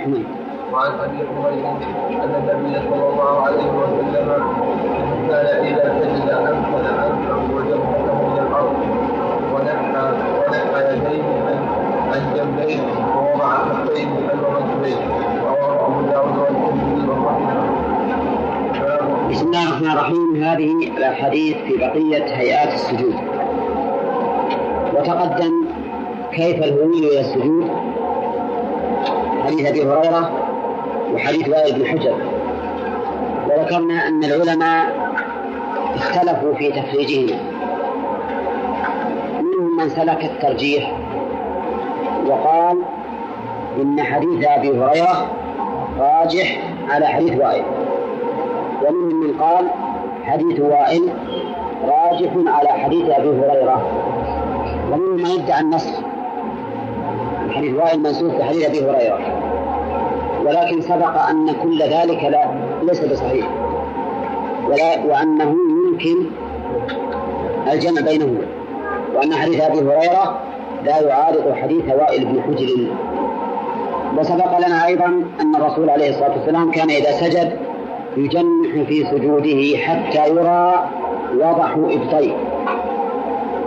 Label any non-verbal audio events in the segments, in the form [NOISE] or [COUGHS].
وعن ابي حميد وعن أبي حميد أن النبي صلى الله عليه وسلم كان إذا سجد امكن انفه وجبهته من الأرض ونحى ونحى يديه عن جنبيه ووضع كفيه خلف منكبيه رواه أبو داود والترمذي وصححه بسم الله الرحمن الرحيم. هذه الأحاديث في بقية هيئات السجود. وتقدم كيف الهوي إلى السجود. حديث أبي هريرة وحديث وائل بن حجر. وذكرنا أن العلماء اختلفوا في تخريجهما منهم من سلك الترجيح وقال إن حديث أبي هريرة راجح على حديث وائل. ومنهم من قال حديث وائل راجح على حديث أبي هريرة. ومنهم من يدعي النصر حديث وائل منسوخ بحديث أبي هريرة. ولكن سبق أن كل ذلك لا ليس بصحيح. ولا وأنه يمكن الجمع بينهما وأن حديث أبي هريرة لا يعارض حديث وائل بن حجر. وسبق لنا أيضا أن الرسول عليه الصلاة والسلام كان إذا سجد يجنح في سجوده حتى يرى وضح إبطيه.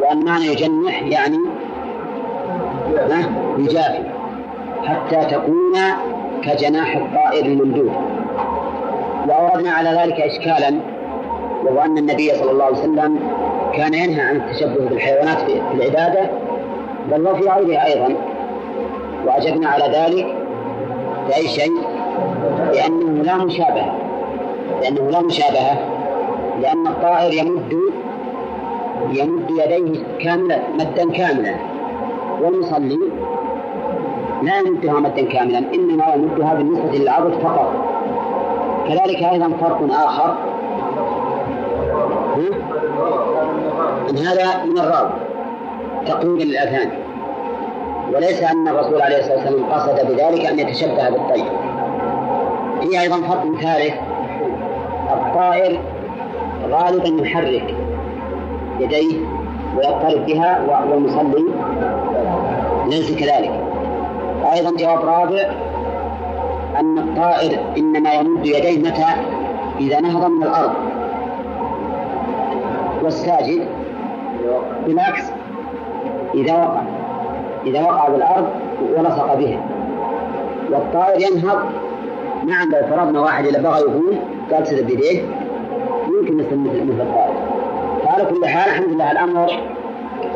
وأن معنى يجنح يعني يجافي حتى تكون كجناح الطائر الممدود. وأوردنا على ذلك إشكالا وهو أن النبي صلى الله عليه وسلم كان ينهى عن التشبه بالحيوانات في العبادة بل وفي غيرها أيضا. وأجبنا على ذلك بأي شيء؟ لأنه لا مشابهة لأنه لا مشابهة لأن الطائر يمد يمد يديه كاملة مدا كاملا. والمصلي لا يمدها مدا كاملا إنما يمدها بالنسبة للعضد فقط. كذلك أيضا فرق آخر. أن هذا من الراوي تقويم للأذهان وليس أن الرسول عليه الصلاة والسلام قصد بذلك أن يتشبه بالطير. في أيضا فرق ثالث الطائر غالبا يحرك يديه ويضطرب بها والمصلي ليس كذلك. أيضا جواب رابع أن الطائر إنما يمد يديه متى؟ إذا نهض من الأرض. والساجد بالعكس إذا وقع إذا وقع بالأرض ولصق بها. والطائر ينهض. نعم لو فرضنا واحد إذا بغى يقول قال سد بيديه يمكن مثل مثل الطائر. فعلى كل حال الحمد لله الأمر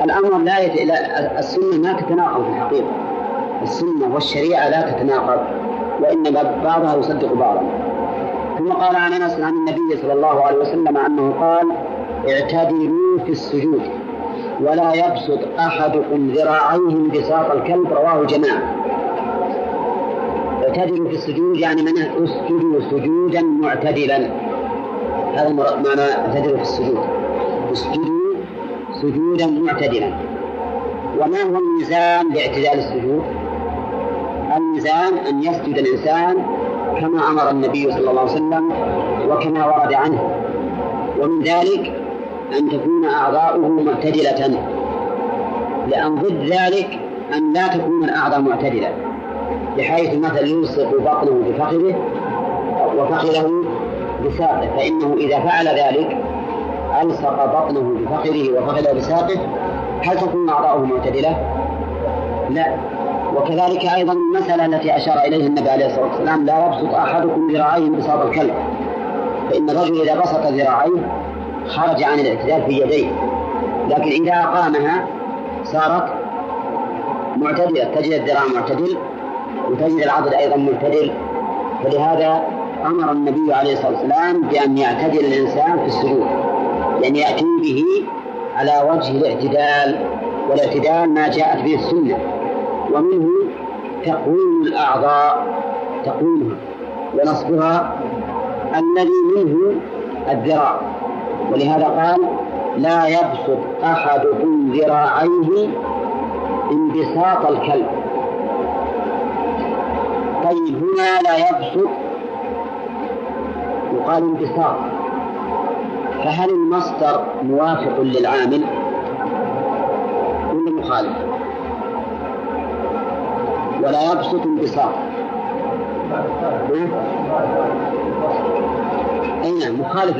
الأمر. لا السنة ما تتناقض في الحقيقة. السنة والشريعة لا تتناقض وإنما بعضها يصدق بعضا. ثم قال عن أنس عن النبي صلى الله عليه وسلم أنه قال اعتدلوا في السجود ولا يبسط أحدكم ذراعيه انبساط الكلب. رواه جماعة. اعتدلوا في السجود يعني من اسجدوا سجودا معتدلا. هذا معنى اعتدلوا في السجود. اسجدوا سجودا معتدلا. وما هو الميزان لاعتدال السجود؟ الميزان أن يسجد الإنسان كما أمر النبي صلى الله عليه وسلم وكما ورد عنه. ومن ذلك أن تكون أعضاؤه معتدلة. لأن ضد ذلك أن لا تكون الأعضاء معتدلة. بحيث مثلا يلصق بطنه بفخذه وفخذه بساقه. فإنه إذا فعل ذلك ألصق بطنه بفخذه وفخذه بساقه. هل تكون أعضاؤه معتدلة؟ لا. وكذلك أيضا المسألة التي أشار إليها النبي عليه الصلاة والسلام لا يبسط أحدكم ذراعيه بساط الكلب. فإن الرجل إذا بسط ذراعيه خرج عن الاعتدال في يديه. لكن إذا أقامها صارت معتدلة تجد الذراع معتدل وتجد العضد أيضا معتدل. فلهذا أمر النبي عليه الصلاة والسلام بأن يعتدل الإنسان في السجود لأن يأتي به على وجه الاعتدال. والاعتدال ما جاءت به السنة. ومنه تقويم الأعضاء تقويمها ونصبها الذي منه الذراع. ولهذا قال لا يبسط أحدكم ذراعيه انبساط الكلب. طيب هنا لا يبسط يقال انبساط. فهل المصدر موافق للعامل ولا مخالف؟ ولا يبسط انبساط أي نعم مخالف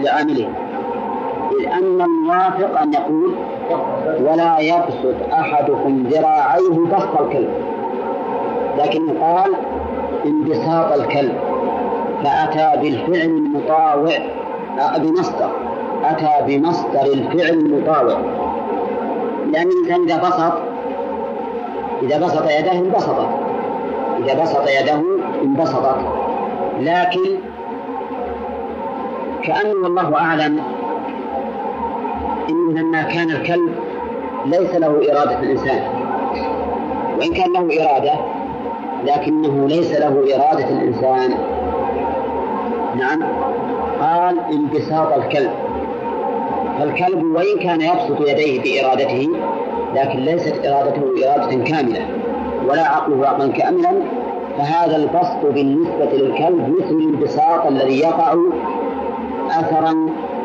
لعامله. إذ أن الموافق أن يقول ولا يبسط أحدكم ذراعيه بسط الكلب. لكن قال انبساط الكلب. فأتى بالفعل المطاوع بمصدر. أتى بمصدر الفعل المطاوع. لأن الإنسان إذا بسط إذا بسط يده انبسطت إذا بسط يده انبسطت لكن كأنه والله أعلم إن لما كان الكلب ليس له إرادة الإنسان. وإن كان له إرادة لكنه ليس له إرادة الإنسان. نعم. قال انبساط الكلب. فالكلب وإن كان يبسط يديه بإرادته لكن ليست إرادته إرادة كاملة ولا عقله عقلا كاملا فهذا البسط بالنسبة للكلب مثل الانبساط الذي يقع أثرا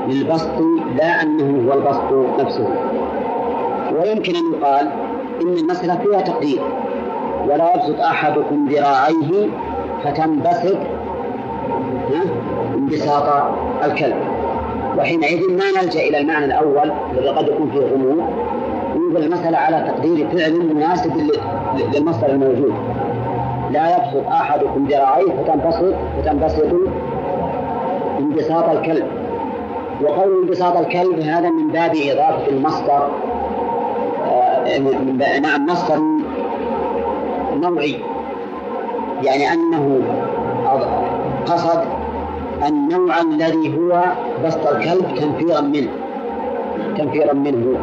للبسط لا أنه هو البسط نفسه. ويمكن أن يقال إن المسألة فيها تقدير ولا يبسط أحدكم ذراعيه فتنبسط انبساط الكلب. وحينئذ ما نلجأ إلى المعنى الأول الذي قد يكون فيه غموض ينزل المسألة على تقدير فعل مناسب للمصدر الموجود. لا يبسط أحدكم ذراعيه فتنبسط فتنبسط انبساط الكلب. وقول انبساط الكلب هذا من باب إضافة المصدر نعم مصدر نوعي. يعني أنه قصد النوع الذي هو بسط الكلب تنفيرا منه تنفيرا منه.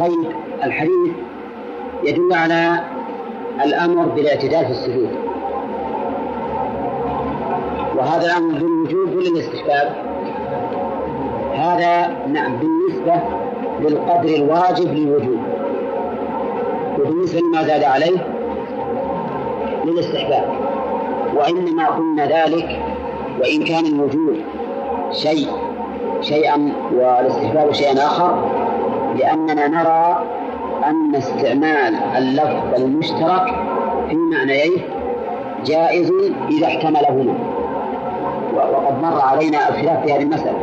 طيب الحديث يدل على الأمر بالاعتدال في السجود. وهذا الأمر بالوجوب ولا الاستحباب؟ هذا نعم بالنسبة للقدر الواجب للوجوب. وبالنسبة لما زاد عليه للاستحباب. وإنما قلنا ذلك وإن كان الوجوب شيء شيئا والاستحباب شيئا آخر لأننا نرى أن استعمال اللفظ المشترك في معنييه جائز إذا احتملهما. وقد مر علينا الخلاف في هذه المسألة.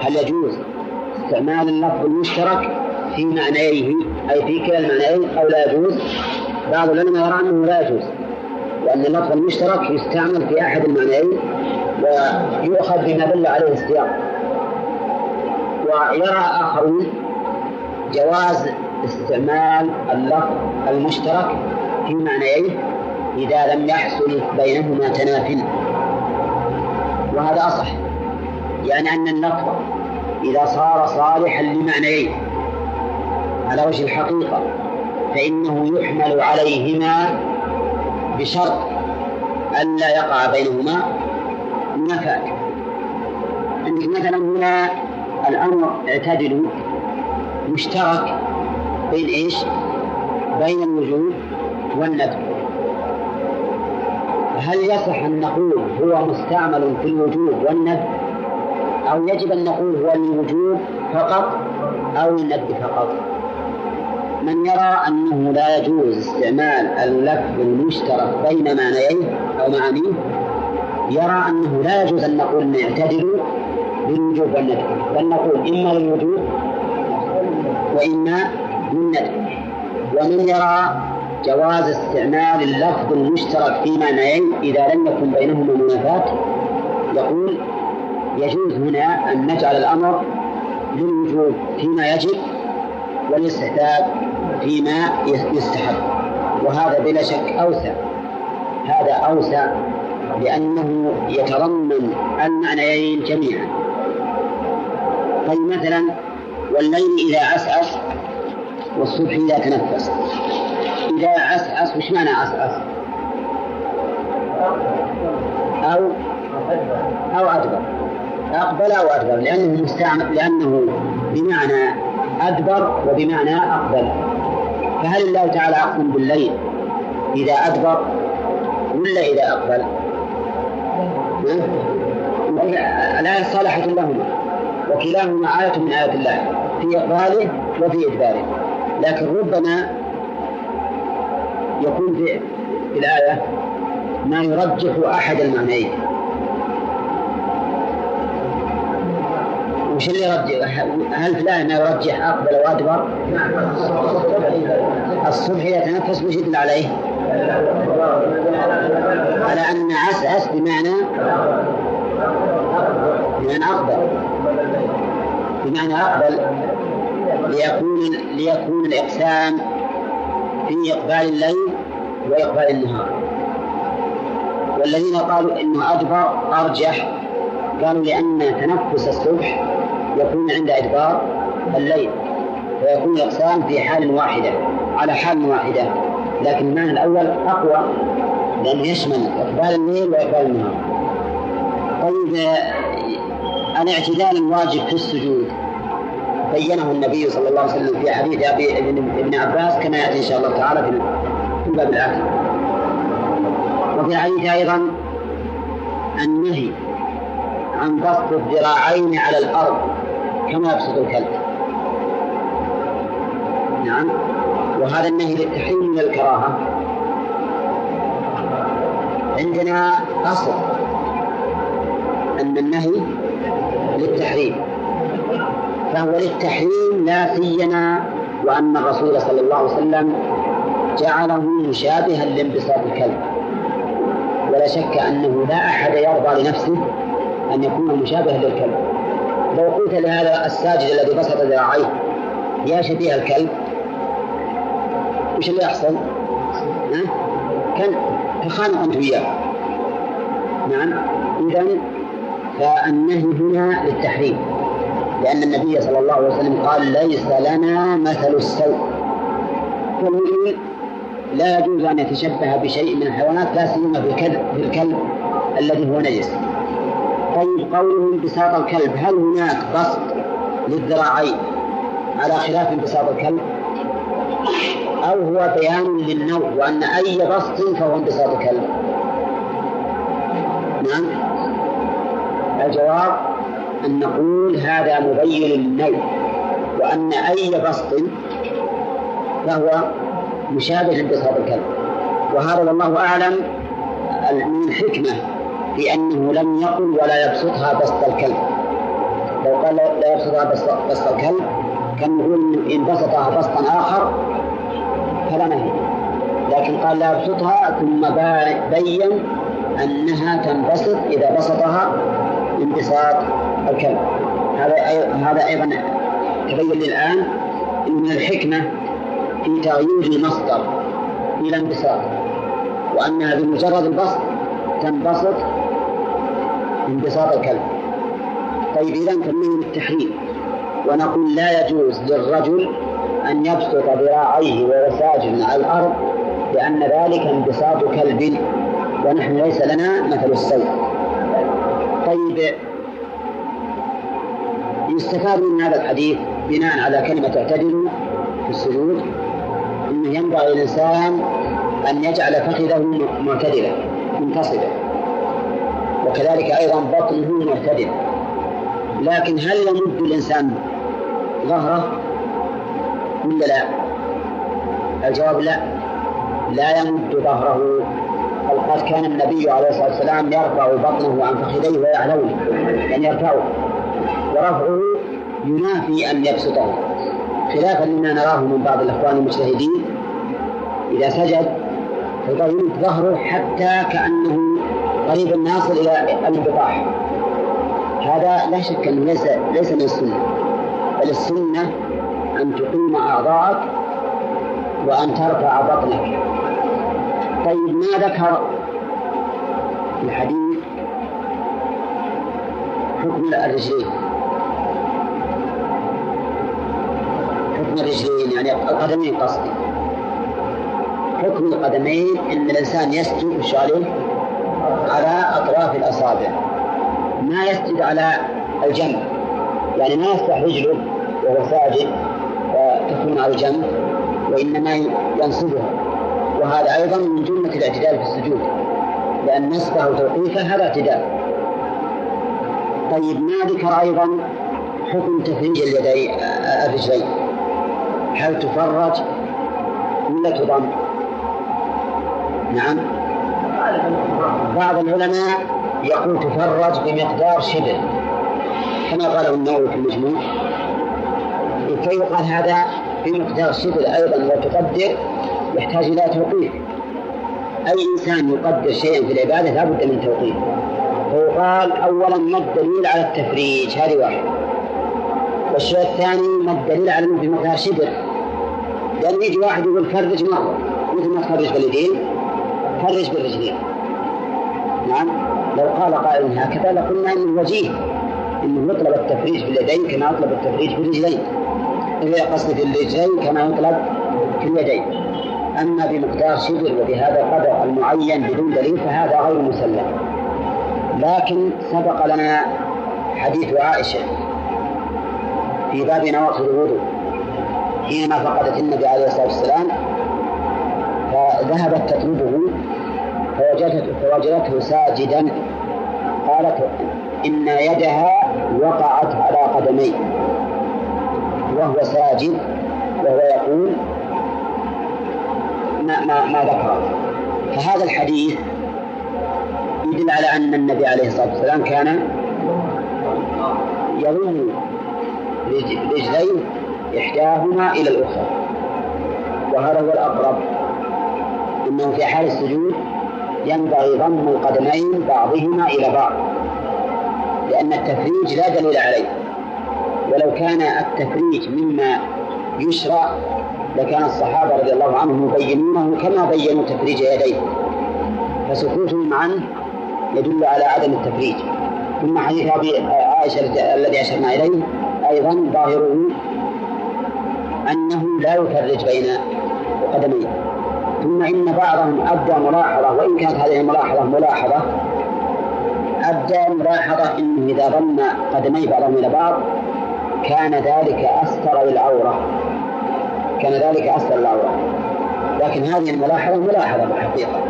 هل يجوز استعمال اللفظ المشترك في معنييه؟ أي في كلا المعنيين أو لا يجوز؟ بعض العلماء يرى أنه لا يجوز. لأن اللفظ المشترك يستعمل في أحد المعنيين ويؤخذ بما دل عليه السياق. ويرى آخرون جواز استعمال اللفظ المشترك في معنييه إذا لم يحصل بينهما تناف وهذا أصح. يعني أن اللفظ إذا صار صالحا لمعنيين على وجه الحقيقة. فإنه يحمل عليهما بشرط ألا يقع بينهما منافاة عندك مثلا هنا الأمر اعتدلوا. مشترك بين إيش؟ بين الوجوب والندب هل يصح أن نقول هو مستعمل في الوجوب والندب أو يجب أن نقول هو الوجوب فقط أو الندب فقط؟ من يرى أنه لا يجوز استعمال اللفظ المشترك بين معنيين أو معانيه يرى أنه لا يجوز أن نقول نعتدل بالوجوب والندب بل نقول إما للوجوب وإما للندب ومن يرى جواز استعمال اللفظ المشترك في معنيين إذا لم يكن بينهما منافاة يقول يجوز هنا أن نجعل الأمر للوجوب فيما يجب والاستحباب فيما يستحب وهذا بلا شك أوسع. هذا أوسع لأنه يتضمن المعنيين جميعا. طيب مثلا والليل إذا عسعس والصبح إذا تنفس. إذا عسعس وش معنى عسعس؟ أو أو أدبر. أقبل أو أدبر لأنه مستعمل لأنه بمعنى أدبر وبمعنى أقبل. فهل الله تعالى أقسم بالليل إذا أدبر ولا إذا أقبل؟ الآية صالحة لهما وكلاهما آية من آيات الله في إقباله وفي إدباره لكن ربما يكون في الآية ما يرجح أحد المعنيين وش اللي يرجح؟ هل في الآية ما يرجح أقبل وأدبر؟ الصبح يتنفس وش يدل عليه؟ على أن عسعس بمعنى بمعنى أقبل. بمعنى أقبل. ليكون ليكون الإقسام في إقبال الليل وإقبال النهار. والذين قالوا إنه أدبر أرجح. قالوا لأن تنفس الصبح يكون عند إدبار الليل ويكون الإقسام في حال واحدة على حال واحدة. لكن المعنى الأول أقوى لأنه يشمل إقبال الليل وإقبال النهار. طيب الاعتدال الواجب في السجود. بينه النبي صلى الله عليه وسلم في حديث أبي ابن عباس كما يأتي إن شاء الله تعالى في الباب الاتي وفي الحديث أيضا النهي عن بسط الذراعين على الأرض كما يبسط الكلب. نعم. وهذا النهي للتحريم من الكراهة. عندنا أصل أن النهي للتحريم. فهو للتحريم لا سيما وأن الرسول صلى الله عليه وسلم جعله مشابها لانبساط الكلب. ولا شك أنه لا أحد يرضى لنفسه أن يكون مشابها للكلب. لو قلت لهذا الساجد الذي بسط ذراعيه يا شبيه الكلب وش اللي يحصل؟ ها؟ كان تخانق أنت وياه. نعم. إذا فالنهي هنا للتحريم. لأن النبي صلى الله عليه وسلم قال ليس لنا مثل السوء. والمؤمن لا يجوز أن يتشبه بشيء من الحيوانات لا سيما بالكلب الذي هو نجس. طيب قوله انبساط الكلب هل هناك بسط للذراعين على خلاف انبساط الكلب؟ أو هو بيان للنوع وأن أي بسط فهو انبساط الكلب؟ نعم. الجواب أن نقول هذا مبين للنوع وأن أي بسط فهو مشابه لانبساط الكلب. وهذا والله أعلم من الحكمة في أنه لم يقل ولا يبسطها بسط الكلب. لو قال لا يبسطها بسط الكلب كان يقول إن بسطها بسطا آخر فلا نهي. لكن قال لا يبسطها ثم بين أنها تنبسط إذا بسطها انبساط الكلب هذا هذا أيضا تبين لي الآن أن من الحكمة في تغيير المصدر إلى انبساط وأنها بمجرد البسط تنبسط انبساط الكلب طيب إذا تنمي التحريم. ونقول لا يجوز للرجل أن يبسط ذراعيه وهو على الأرض لأن ذلك انبساط كلب ونحن ليس لنا مثل السوء طيب. يستفاد من هذا الحديث بناء على كلمة اعتدلوا في السجود أنه ينبغي للإنسان أن يجعل فخذه معتدلا منتصبا وكذلك أيضا بطنه معتدل لكن هل يمد الإنسان ظهره ولا لا؟ الجواب لا. لا يمد ظهره. قد كان النبي عليه الصلاة والسلام يرفع بطنه عن فخذيه ويعلوه يعني يرفعه. ورفعه ينافي أن يبسطه. خلافا لما نراه من بعض الأخوان المجتهدين إذا سجد فيطول ظهره حتى كأنه قريب الناصر إلى الانبطاح هذا لا شك أنه ليس ليس من السنة بل السنة أن تقيم أعضاءك وأن ترفع بطنك. طيب ما ذكر الحديث حكم الرجلين. حكم الرجلين يعني القدمين قصدي. حكم القدمين إن الإنسان يسجد عليه على أطراف الأصابع. ما يسجد على الجنب. يعني ما يفتح رجله وهو ساجد وتكون على الجنب وإنما ينصبها وهذا أيضا من جملة الاعتدال في السجود. لأن نصبه توقيفه هذا اعتدال طيب ما ذكر أيضا حكم تفريج اليدين الرجلين؟ هل تفرج ولا تضم؟ نعم. بعض العلماء يقول تفرج بمقدار شبر كما قاله النووي في المجموع. كي يقال هذا؟ بمقدار شبر أيضا وتقدر يحتاج إلى توقيف. أي إنسان يقدر شيئا في العبادة لا بد من توقيف. وقال أولا ما الدليل على التفريج؟ هذه واحدة. والشيء الثاني ما الدليل على أنه بمقدار شبر؟ لأن يجي واحد يقول فرج مرة مثل ما تفرج باليدين فرج بالرجلين. نعم. لو قال قائل هكذا لقلنا إنه وجيه. إنه يطلب التفريج باليدين كما يطلب التفريج بالرجلين. إذا قصد في الرجلين كما يطلب في اليدين. أما بمقدار شبر وبهذا القدر المعين بدون دليل فهذا غير مسلم. لكن سبق لنا حديث عائشة في باب نواقض الوضوء. حينما فقدت النبي عليه الصلاة والسلام فذهبت تطلبه فوجدته, فوجدته ساجدا. قالت إن يدها وقعت على قدميه. وهو ساجد وهو يقول ما ما ما ذكر فهذا الحديث يدل على أن النبي عليه الصلاة والسلام كان يضم رجلين إحداهما إلى الأخرى. وهذا هو الأقرب. أنه في حال السجود ينبغي ضم القدمين بعضهما إلى بعض لأن التفريج لا دليل عليه. ولو كان التفريج مما يشرع لكان الصحابة رضي الله عنهم يبينونه كما بينوا تفريج يديه. فسكوتهم عنه يدل على عدم التفريج. ثم حديث أبي عائشة الذي أشرنا إليه أيضا ظاهره أنه لا يفرج بين قدميه. ثم إن بعضهم أبدى ملاحظة وإن كانت هذه الملاحظة ملاحظة أبدى ملاحظة أنه إذا ضم قدمي بعضهم إلى بعض كان ذلك أستر للعورة كان ذلك أستر للعورة لكن هذه الملاحظة ملاحظة بالحقيقة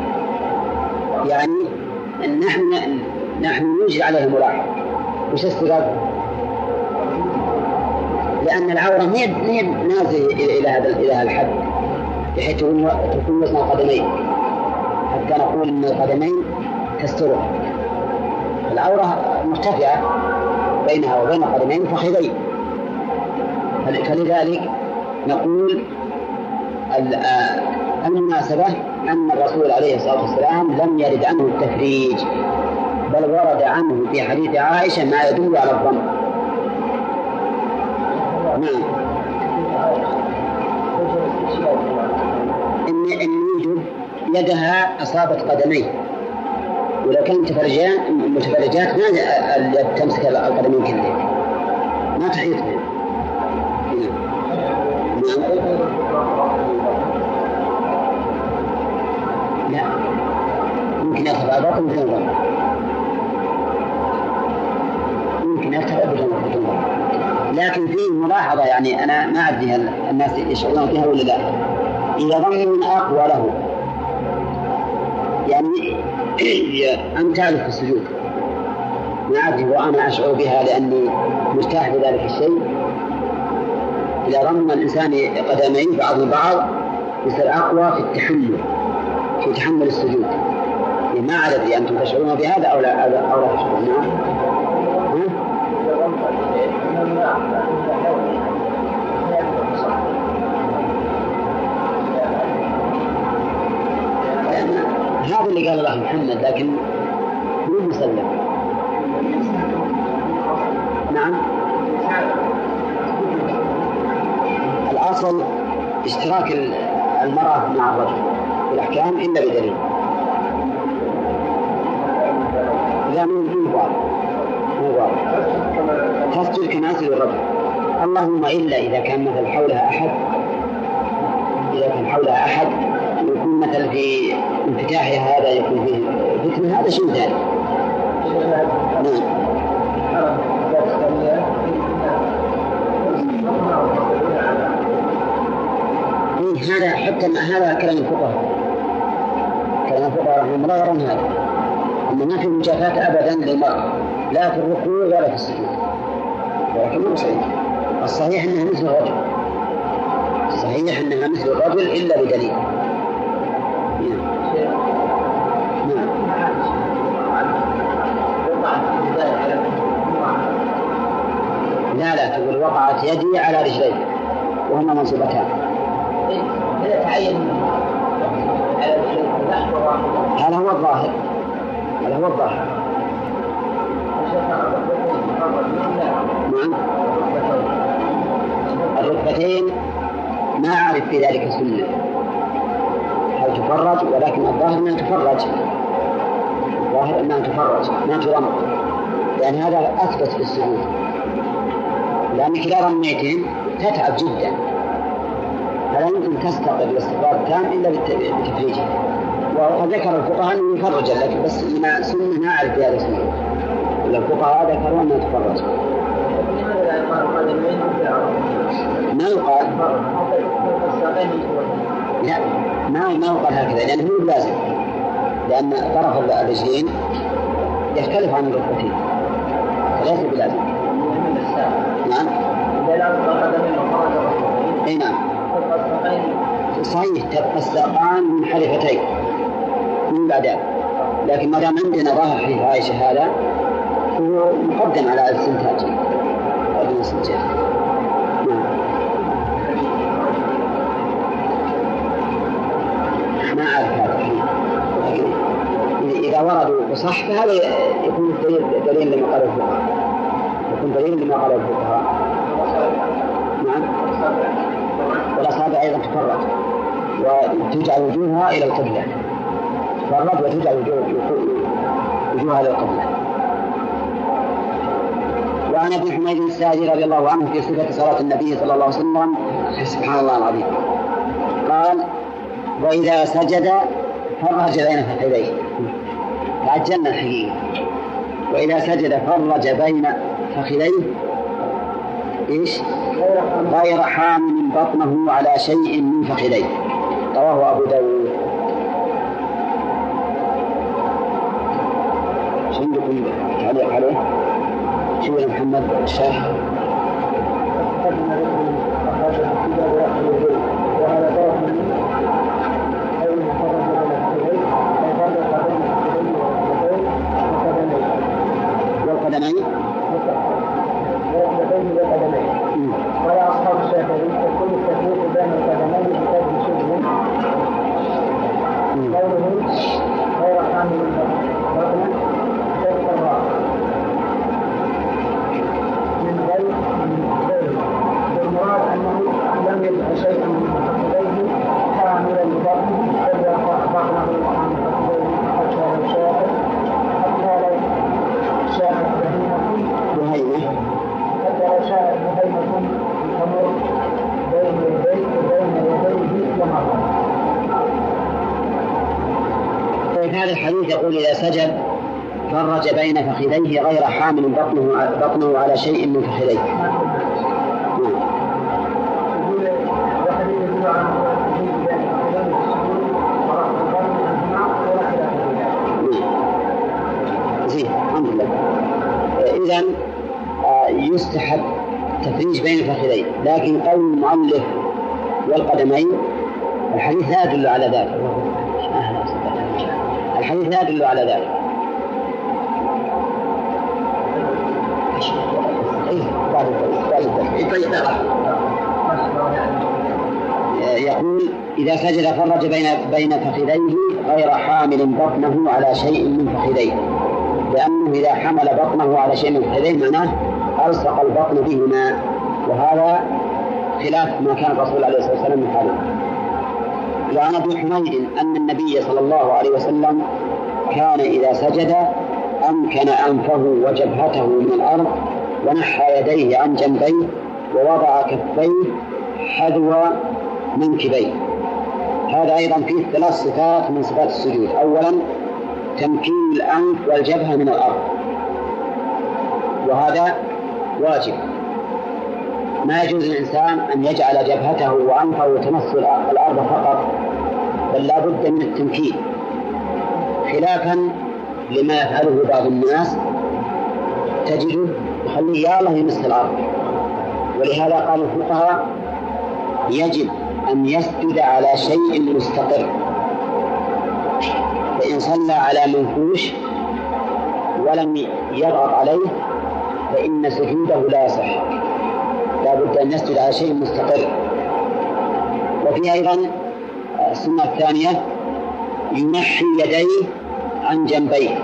يعني نحن نحن نوجد عليها ملاحظة. وش السبب؟ لأن العورة ما هي نازلة إلى هذا إلى الحد. بحيث تكون وزن القدمين. حتى نقول أن القدمين تسترها العورة مرتفعة بينها وبين القدمين فخذين. فلذلك نقول المناسبة أن الرسول عليه الصلاة والسلام لم يرد عنه التفريج بل ورد عنه في حديث عائشة ما يدل على الضم نعم. إن إن يوجد يدها أصابت قدميه. ولو كانت متفرجات ما تمسك القدمين كلها ما تحيط بهم لا. ممكن يرتفع الباطن بدون ضم ممكن يرتفع بدون بدون لكن في ملاحظة يعني أنا ما أدري هل الناس يشعرون بها ولا لا. إذا ضم أقوى له يعني [CLEARS THROAT] أن تعرف السجود. ما أدري وأنا أشعر بها لأني مرتاح بذلك الشيء. إذا ضم الإنسان قدميه بعض البعض يصير أقوى في التحمل في تحمل السجود. يعني ما أدري أنتم تشعرون بهذا أو لا أو لا تشعرون. نعم. هذا اللي قال الله محمد لكن مو مسلم. نعم. الأصل اشتراك المرأة مع الرجل في الأحكام إلا بدليل. لا مو واضح. مو واضح. تسجد يسجد الرجل؟ اللهم إلا إذا كان مثل حولها أحد إذا كان حولها أحد يكون مثل في انفتاحها هذا يكون فيه فتنة هذا شيء ثاني. نعم. هذا حتى هذا كلام الفقهاء. كلام الفقهاء رحمهم الله يرون هذا أن ما في مجافاة أبدا للمرأة لا في الركوع ولا في السجود. ولكن مو صحيح. الصحيح أنها مثل الرجل. الصحيح أنها مثل الرجل إلا بدليل. لا لا تقول وقعت يدي على رجلي وهما تعين هذا هو الظاهر؟ هذا هو الظاهر؟ نعم. الركبتين ما أعرف في ذلك سنة هل تفرج؟ ولكن الظاهر أنها تفرج. الظاهر أنها تفرج ما ترم لأن هذا أثبت في السجود لأنك إذا رميتين تتعب جدا. فلا يمكن تستقر الاستقرار التام إلا بتفريجها وذكر الفقهاء أنه يفرج لكن بس لما سنة ما أعرف بهذا السنة الفقهاء ذكروا أنه يتفرج. ما يقال لا ما ما يقال هكذا لأنه هو لازم. لأن طرف الرجلين يختلف عن الركبتين فليس بلازم نعم اي نعم صحيح تبقى الساقان منحرفتين من بعدها لكن ما دام عندنا ظاهر حديث عائشة هذا هو مقدم على الاستنتاج نعم. ما أعرف هذا إذا وردوا بصح فهذا يكون دليل دليل لما قال الفقهاء. يكون دليل لما قال الفقهاء. نعم. والأصابع أيضا تفرد وتجعل وجوهها إلى القبلة. تفرد وتجعل وجوهها إلى القبلة. وعن أبي حميد الساعدي رضي الله عنه في صفة صلاة النبي صلى الله عليه وسلم. سبحان الله العظيم. قال وإذا سجد فرج بين فخذيه. تعجلنا الحقيقة. وإذا سجد فرج بين فخذيه. إيش؟ غير حامل بطنه على شيء من فخذيه. رواه أبو داود عندكم تعليق عليه؟ شو يا محمد الشيخ؟ فخذيه غير حامل بطنه بطنه على شيء من. نعم. زين الحمد لله. إذا يستحب تفريج بين الفخذين، لكن قول المؤلف والقدمين الحديث لا يدل على ذلك. الحديث لا يدل على ذلك. طيب يقول إذا سجد فرج بين بين فخذيه غير حامل بطنه على شيء من فخذيه. لأنه إذا حمل بطنه على شيء من فخذيه معناه ألصق البطن بهما. وهذا خلاف ما كان الرسول عليه الصلاة والسلام يفعله. وعن أبي حميد أن النبي صلى الله عليه وسلم كان إذا سجد أمكن أنفه وجبهته من الأرض ونحى يديه عن جنبيه ووضع كفيه حذو منكبيه هذا أيضا فيه ثلاث صفات من صفات السجود. اولا تمكين الأنف والجبهة من الأرض. وهذا واجب. ما يجوز للإنسان أن يجعل جبهته وأنفه تمس الأرض فقط بل لا بد من التمكين. خلافا لما يفعله بعض الناس تجده يخليه يا الله يمس الأرض. ولهذا قال الفقهاء يجب أن يسجد على شيء مستقر. فإن صلى على منفوش ولم يضغط عليه فإن سجوده لا يصح. لا بد أن يسجد على شيء مستقر. وفي أيضا السنة الثانية ينحي يديه عن جنبيه.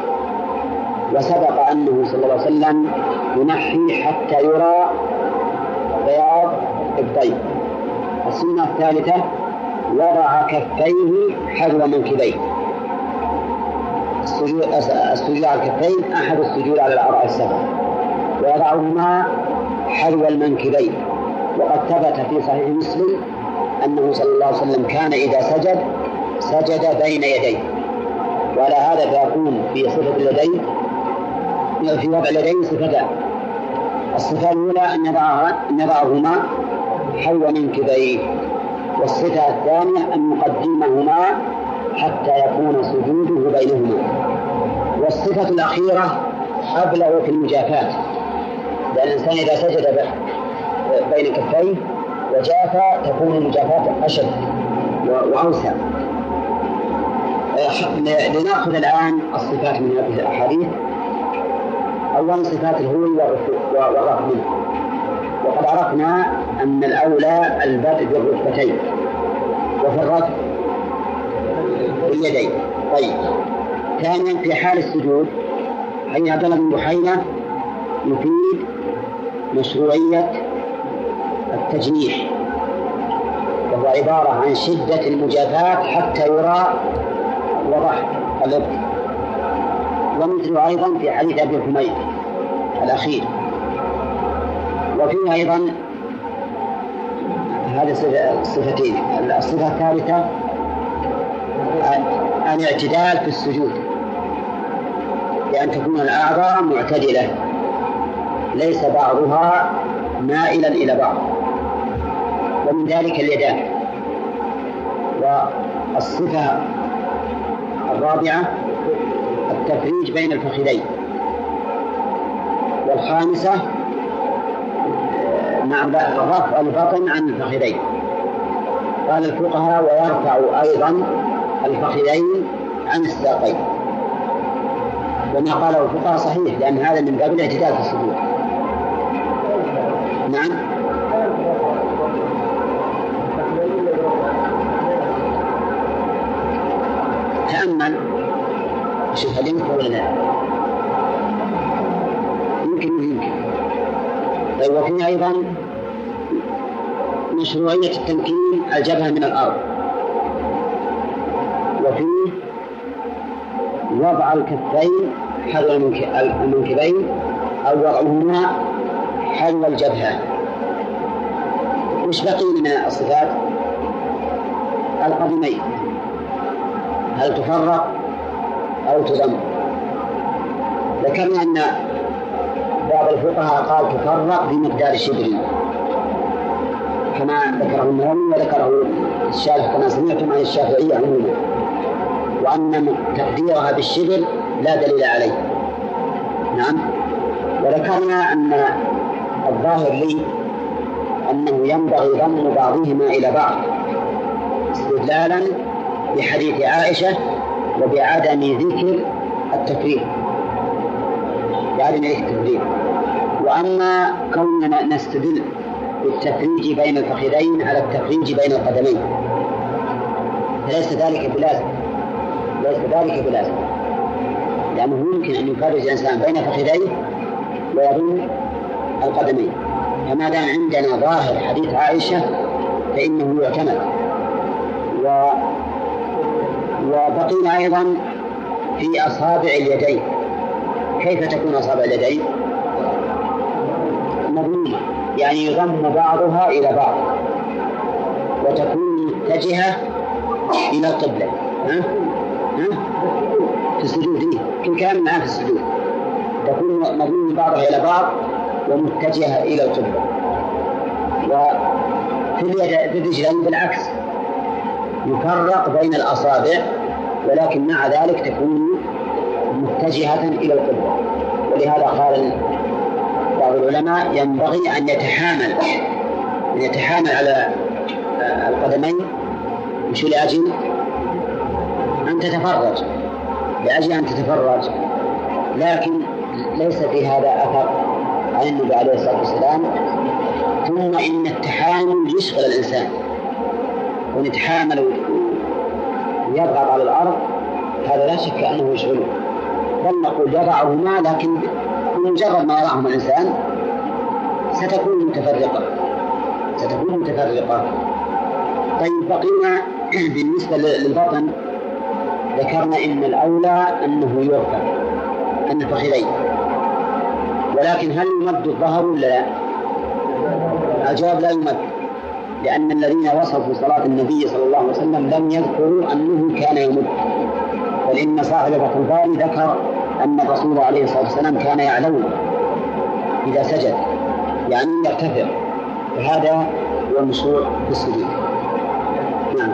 وسبق أنه صلى الله عليه وسلم ينحي حتى يرى بياض الطيب السنة الثالثة وضع كفيه حذو منكبيه. السجود على الكفين أحد السجود على الأربع السبع. ويضعهما حذو المنكبين. وقد ثبت في صحيح مسلم أنه صلى الله عليه وسلم كان إذا سجد سجد بين يديه. وعلى هذا فيكون في صفة اليدين في وضع اليدين صفتان الصفة الأولى أن يضعهما حول منكبيه والصفة الثانية أن يقدمهما حتى يكون سجوده بينهما. والصفة الأخيرة أبلغ في المجافاة لأن الإنسان إذا سجد بين كفيه وجافى تكون المجافاة أشد وأوسع. لنأخذ الآن الصفات من هذه الأحاديث. أولا صفات الهوي والرفع منه وقد عرفنا أن الأولى البدء بالركبتين. وفي الرفع باليدين. طيب. ثانيا في حال السجود حديث عبد الله بن بحيرة يفيد مشروعية التجنيح وهو عبارة عن شدة المجافاة حتى يرى وضح الإبط ومثله أيضا في حديث أبي حميد الأخير. وفيه أيضا هذه الصفتين الصفة الثالثة الاعتدال في السجود. بأن تكون الأعضاء معتدلة. ليس بعضها مائلا إلى بعض. ومن ذلك اليدان. والصفة الرابعة التفريج بين الفخذين. والخامسة نعم رفع البطن عن الفخذين. قال الفقهاء ويرفع أيضا الفخذين عن الساقين. وما قاله الفقهاء صحيح لأن هذا من باب الاعتدال في السجود نعم. تأمل. شوف يمكن ولا لا؟ يمكن يمكن. طيب وفيه أيضا مشروعية التمكين الجبهة من الأرض. وفيه وضع الكفين حذو المنكبين أو وضعهما حذو الجبهة. وش بقي من الصفات؟ القدمين. هل تفرق؟ أو تضم ذكرنا أن بعض الفقهاء قال تفرق بمقدار شبر. كما ذكره النووي وذكره الشارح كما سمعتم عن الشافعية عموما وأن تقديرها بالشبر لا دليل عليه. نعم. وذكرنا أن الظاهر لي أنه ينبغي ضم بعضهما إلى بعض. استدلالا بحديث عائشة وبعدم ذكر التكريم. بعدم ذكر التكريم. وأما كوننا نستدل بالتفريج بين الفخذين على التفريج بين القدمين. فليس ذلك بلازم. ليس ذلك بلازم. لأنه يمكن أن يفرج الإنسان بين فخذيه ويضم القدمين. فما دام عندنا ظاهر حديث عائشة فإنه يعتمد. وبقينا أيضا في أصابع اليدين كيف تكون أصابع اليدين؟ مضمومة يعني يضم بعضها إلى بعض وتكون متجهة إلى القبلة ها؟ ها؟ في السجود إيه؟ كل كلام معاه في السجود تكون مضمومة بعضها إلى بعض ومتجهة إلى القبلة وفي اليد في الرجلين بالعكس يفرق بين الأصابع ولكن مع ذلك تكون متجهة إلى القبلة ولهذا قال بعض العلماء ينبغي أن يتحامل أن يتحامل على القدمين مش لأجل أن تتفرج لأجل أن تتفرج. لكن ليس في هذا أثر عن النبي عليه الصلاة والسلام. ثم إن التحامل يشغل الإنسان. ونتحامل ويضغط على الأرض هذا لا شك أنه يشغله. بل نقول يضعهما لكن بمجرد ما يضعهما الإنسان ستكون متفرقة. ستكون متفرقة. طيب بقينا [CLEARS THROAT] بالنسبة للبطن ذكرنا إن الأولى أنه يرفع أن الفخذين ولكن هل يمد الظهر ولا لا؟ الجواب لا يمد. لأن الذين وصفوا صلاة النبي صلى الله عليه وسلم لم يذكروا أنه كان يمد بل إن صاحب البخاري ذكر أن الرسول عليه الصلاة والسلام كان يعلو إذا سجد يعني يرتفع. وهذا هو المشروع في السجود. نعم.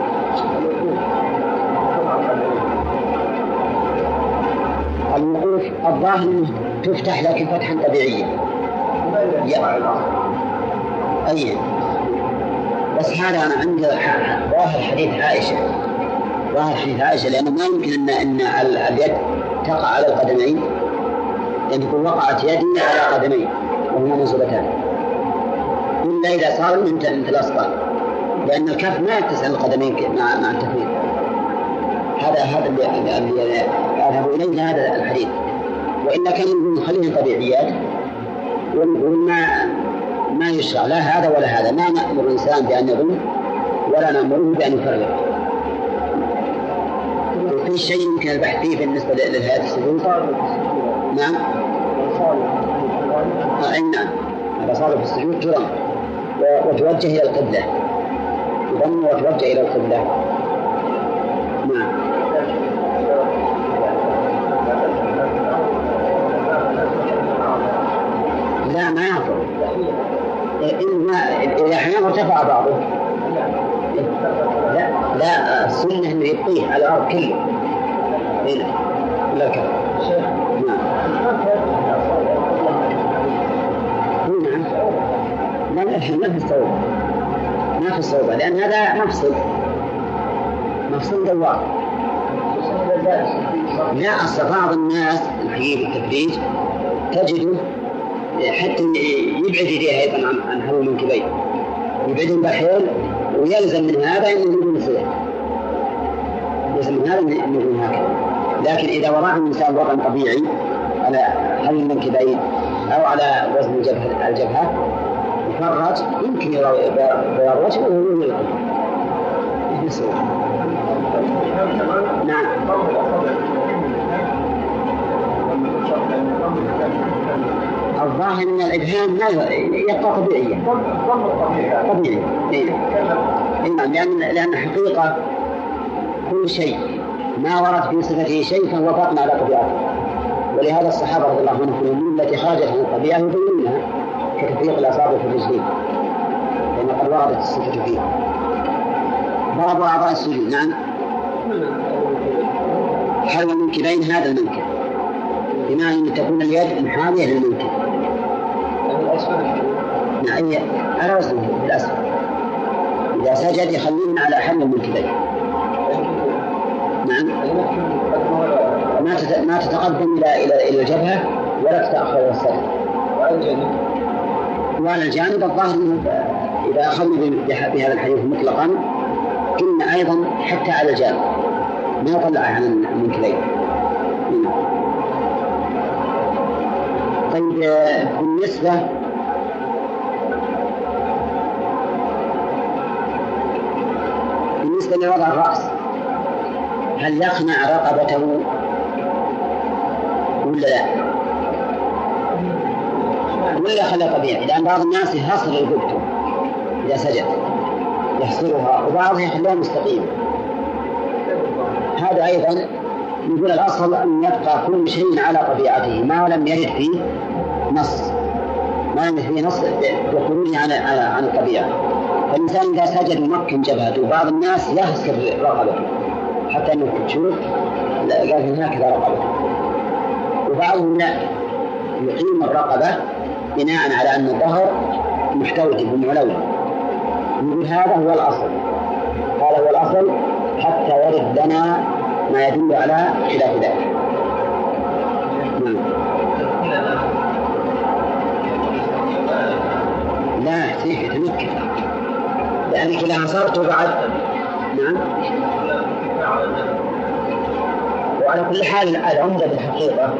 الوقوف الظاهر تفتح لكن فتحا طبيعيا. أي هذا أنا عندي ظاهر حديث عائشة. ظاهر حديث عائشة لأنه ما يمكن أن أن اليد تقع على القدمين. لأن يكون وقعت يدي على قدمين وهما منصوبتان إلا إذا صار مثل مثل الأصغر. لأن الكف ما يتسع القدمين مع مع التفريق هذا هذا اللي اللي أذهب إليه هذا الحديث. وإلا كان يقول خليهم طبيعيات ونقول ما ما يشرع لا هذا ولا هذا. ما نأمر الإنسان بأن يظن ولا نأمره بأن يفرق. في شيء يمكن البحث فيه بالنسبة لهذه السجود نعم. أي نعم. صار في السجود ترم وتوجه إلى القبلة. تضم وتوجه إلى القبلة. نعم. لا ما يعفر إذا أحيانا ارتفع بعضه. لا لا السنة أنه يبقيه على الأرض كله. هنا لا كذا نعم. نعم. لا ما في الصوبة ما في الصوبة لأن هذا مفصل. مفصل دوار. لا أصل بعض الناس الحقيقة بالتفريج تجده حتى يبعد يديه أيضا عن عن حول المنكبين. يبعدهم بالحيل ويلزم من هذا إنه يكون صيغ يلزم من هذا إنه يكون هكذا لكن إذا وضعه الإنسان وضعا طبيعي على حل المنكبين أو على وزن الجبهه الجبهة يفرج يمكن بياض وجهه وهو يلقى. نعم. الظاهر إن ما يبقى طبيعيا. طبيعي. نعم لأن لأن حقيقة كل شيء ما ورد في صفته شيء فهو باق على طبيعته. ولهذا الصحابة رضي الله عنهم الأمور التي خرجت عن الطبيعة يبينونها كتفريق الأصابع في الرجلين لأن قد وردت الصفة فيه بعض أعضاء السجود نعم. حول المنكبين هذا المنكب بمعنى أن تكون اليد محاذيه للمنكب نعم على وزنه بالاسفل إذا سجد يخليه على حمل المنكبين نعم. ما ما تتقدم إلى إلى إلى الجبهة ولا تتأخر إلى الصدر وعلى الجانب الظاهر إذا اخذنا بهذا الحديث مطلقا قلنا أيضا حتى على الجانب. ما يطلع عن المنكبين طيب بالنسبة بالنسبة لوضع الرأس. هل يخنع رقبته ولا لا؟ ولا خلى طبيعي لأن بعض الناس يحصر رقبته إذا سجد. يحصرها وبعضهم يخليها مستقيمة هذا أيضا يقول الأصل أن يبقى كل شيء على طبيعته ما لم يرد فيه نص. ما فيه نص بخروجه عن الطبيعة. فالإنسان إذا سجد يمكن جبهته. بعض الناس يخسر رقبته. حتى أنك تشوف قال هكذا رقبته وبعضهم لا. يقيم الرقبة بناء على أن الظهر محتوج بمعلوي يقول هذا هو الأصل. هذا هو الأصل حتى يرد لنا ما يدل على خلاف ذلك نعم لا يتمكن لأنك إذا نصرت بعد نعم. وعلى كل حال العمدة بالحقيقة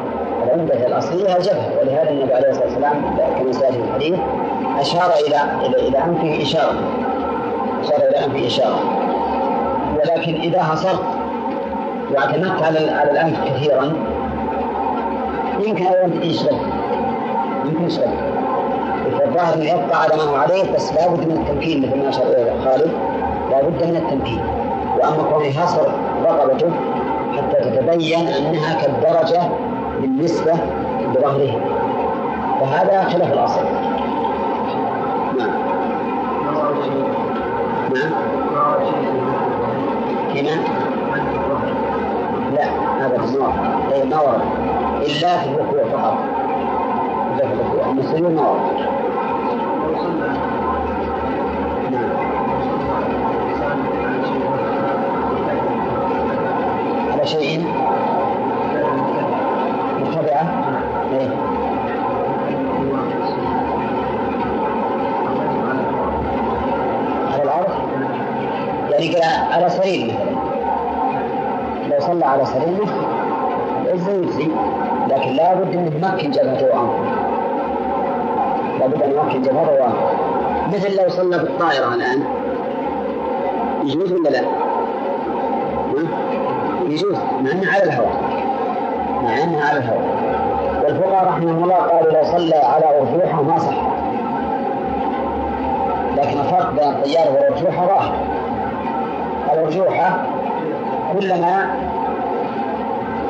العمدة الأصلية الجبهة ولهذا النبي عليه الصلاة والسلام كما سيأتي في الحديث أشار إلى إلى إلى أنفه إشارة. أشار إلى أنفه إشارة. ولكن إذا حصرت واعتمدت على على الأنف كثيرا يمكن أيضا يشغل يمكن يشغل فالظاهر انه يبقى على ما هو عليه بس لابد من التمكين مثل ما اليه خالد لابد من التمكين. وأما كونه يحصر رقبته حتى تتبين أنها كالدرجة بالنسبة لظهره. فهذا خلاف الأصل. نعم. نعم. لا هذا في النار اي ما ورد. إلا في الركوع فقط. إلا في الركوع. المسلمين ما على شيء؟ مرتفعة إيه؟ على الأرض؟ يعني على سرير. مثلا لو صلى على سرير العزة يجزي. لكن لا بد أن يمكن جبهته وأنفه لا بد أن يمكن جبهته وأنفه مثل لو صلى بالطائرة الآن. يجوز ولا لا؟ يجوز مع أنها على الهواء. مع أنها على الهواء. والفقهاء رحمهم الله قالوا لو صلى على أرجوحة ما صح. لكن الفرق بين الطيارة والأرجوحة ظاهر الأرجوحة كلما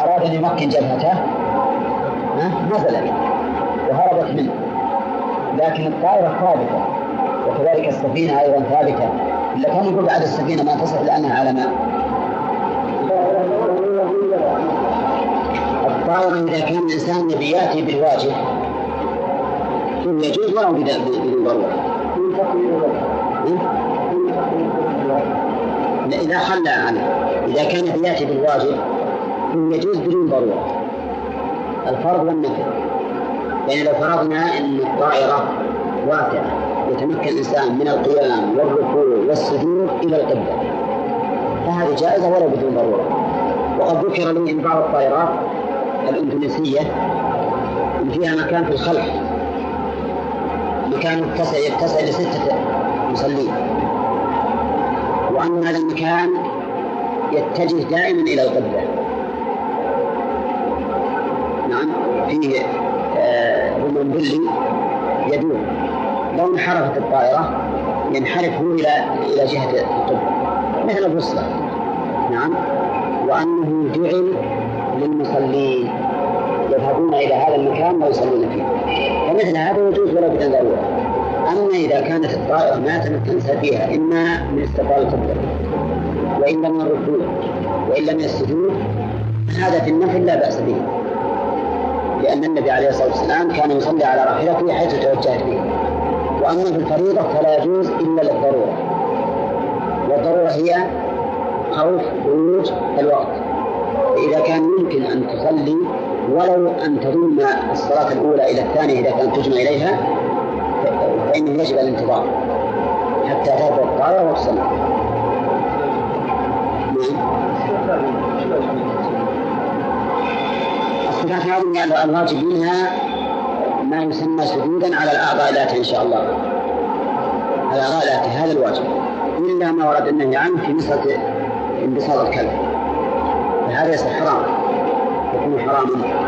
أراد أن يمكن جبهته نزل منه لكن الطائرة ثابتة. وكذلك السفينة أيضا ثابتة. إلا كان يقول بعد السفينة ما تصح لأنها على ماء. الطائرة إذا كان الإنسان يبي يأتي بالواجب يجوز ولو بدون ضرورة. إذا خلى عنه إذا كان يأتي بالواجب يجوز بدون ضرورة. الفرض والنفل يعني لو فرضنا أن الطائرة واسعة يتمكن الإنسان من القيام والركوع والسجود إلى القبلة. فهذه جائزة ولو بدون ضرورة. وقد ذكر لي أن بعض الطائرات الإندونيسية فيها مكان في الخلف. مكان يتسع يتسع لستة مصلين. وأن هذا المكان يتجه دائما إلى القبلة. نعم فيه رمل بلي يدور. لو انحرفت الطائرة ينحرف هو إلى إلى جهة القبلة مثل البوصلة نعم. وأنه جعل للمصلين يذهبون إلى هذا المكان ويصلون فيه. فمثل هذا يجوز ولا بدون ضرورة. أما إذا كانت الطائرة ما تمكن فيها إما من استقبال القبلة وإلا من الركوع وإلا من السجود هذا في النفل لا بأس به. لأن النبي عليه الصلاة والسلام كان يصلي على راحلته حيث توجهت به. وأما في الفريضة فلا يجوز إلا للضرورة. والضرورة هي خوف خروج الوقت. إذا كان يمكن أن تصلي ولو أن تضم الصلاة الأولى إلى الثانية إذا كانت تجمع إليها فإنه يجب الانتظار حتى تهبط الطائرة وتصلي هذه الواجب منها ما يسمى سجودا على الأعضاء ذاتها إن شاء الله. على الأعضاء ذاتها هذا الواجب. إلا ما ورد النهي عنه في مسألة انبساط الكلب. فهذا يصير حرام. يكون حراما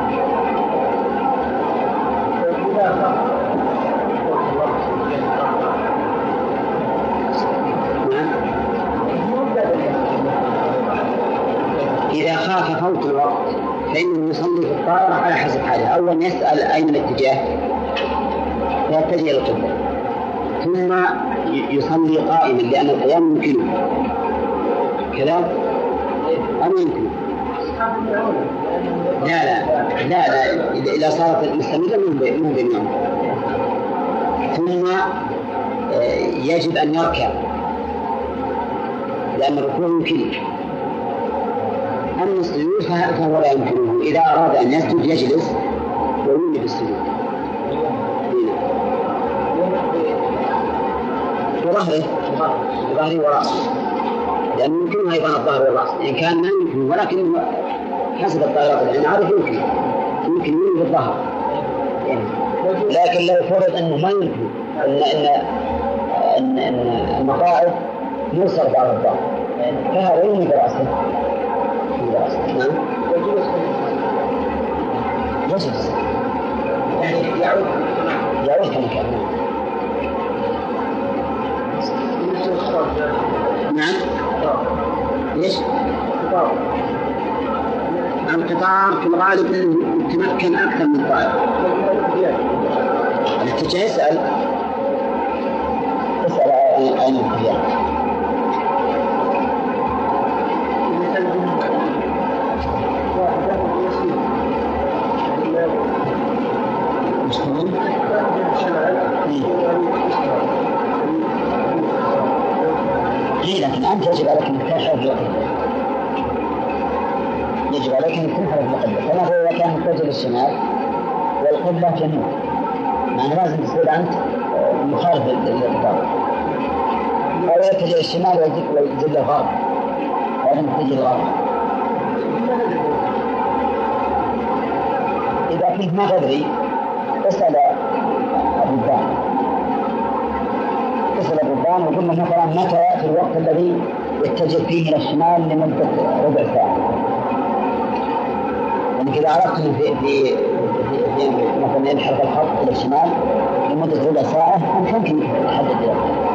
إذا خاف فوت الوقت فإنه يصلي في الطائرة على حسب حاله أولا يسأل أين الاتجاه؟ فيتجه إلى القبلة. ثم يصلي قائما لأن القيام يمكنه كذا؟ أم يمكنه لا لا لا لا إذا صارت مستمرة مو بالنوم ثم آه، يجب أن يركع. لأن الركوع يمكنه أما السجود فهو لا يمكنه. إذا أراد أن يسجد يجلس. ويولي بالسجود وظهره ظهره ورأسه لأنه يمكنه أيضا الظهر والرأس. إن كان ما يمكنه ولكن حسب الطائرات. العين عارف يمكن. يمكن يولي بالظهر لكن لو فرض أنه ما يمكن أن أن أن, أن المقاعد يوصل بعض الظهر. فهذا يولي برأسه نعم. يجلس يعني يعود يعود كما نعم إيش؟ القطار في الغالب يتمكن أكثر من الطائر الاتجاه اسال اسال عن الاتجاه أنت يجب عليك أن تنحرف يجب عليك أن تنحرف القبلة كما هو إذا كان متجه للشمال والقبلة جنوب يعني لازم تصير أنت مخالف للقطار أو يتجه للشمال ويجد الغرب. أو يتجه للغرب إذا كنت ما تدري اسأل اسأل الربان وقلنا مثلا متى في الوقت الذي يتجه فيه إلى الشمال لمدة ربع ساعة؟ يعني إذا عرفت في في في, مثلا ينحرف الخط إلى الشمال لمدة ربع ساعة أنت ممكن تحدد ذلك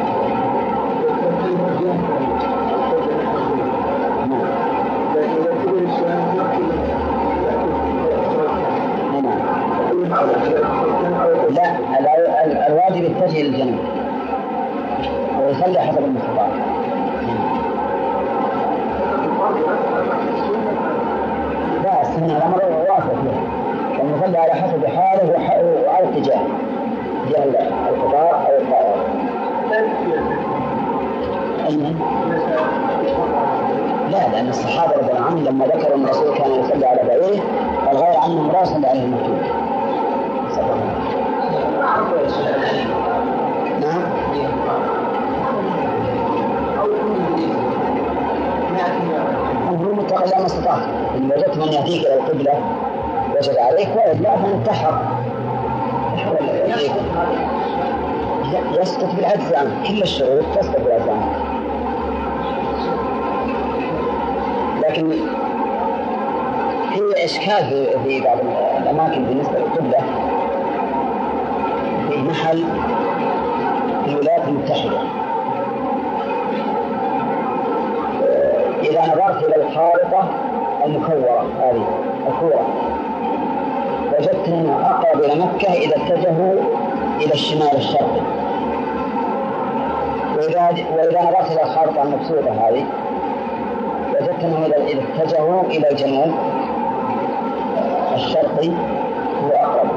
لا الواجب يتجه للجنوب ويصلي حسب المستطاع لا السنة الأمر واسع فيه المصلي على حسب حاله أو اتجاه. جهة القطار أو الطائرة لا لأن الصحابة رضي الله عنهم لما ذكروا أن الرسول اتق ما استطعت إن وجدت من يهديك إلى القبلة وجد عليك وإلا فانتحر يسقط بالعجز عنه كل الشروط تسقط بالعجز عنه لكن في إشكال في بعض الأماكن بالنسبة للقبلة في محل في الولايات المتحدة. إذا نظرت إلى الخارطة المكورة هذه الكورة. وجدت أنه أقرب إلى مكة إذا اتجهوا إلى الشمال الشرقي. وإذا وإذا نظرت إلى الخارطة المبسوطة هذه وجدت أنهم إذا اتجهوا إلى الجنوب الشرقي هو أقرب.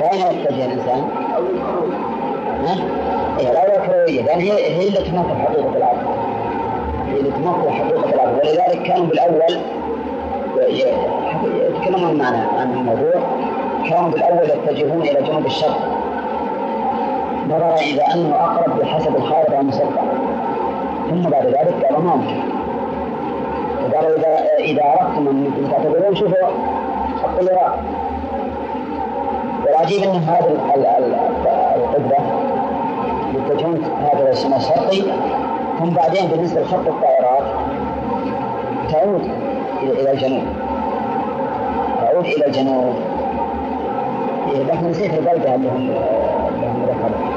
فأين يتجه الإنسان؟ ها؟ إيه لا الكروية لأن هي هي اللي تمثل حقيقة الأرض الأرض ولذلك كانوا بالأول يتكلمون معنا عن الموضوع كانوا بالأول يتجهون إلى جنوب الشرق. نظرا إلى أنه أقرب بحسب الخارطة المسطحة ثم بعد ذلك قالوا ما ممكن قالوا إذا إذا أردتم أن تعتبرون شوفوا خط العراق والعجيب أن هذه القدرة يتجهون هذا الشمال الشرقي ثم بعدين بالنسبة لخط الطائرات تعود إلى الجنوب. تعود إلى الجنوب. إيه، لكن نسيت البلدة اللي هم اللي هم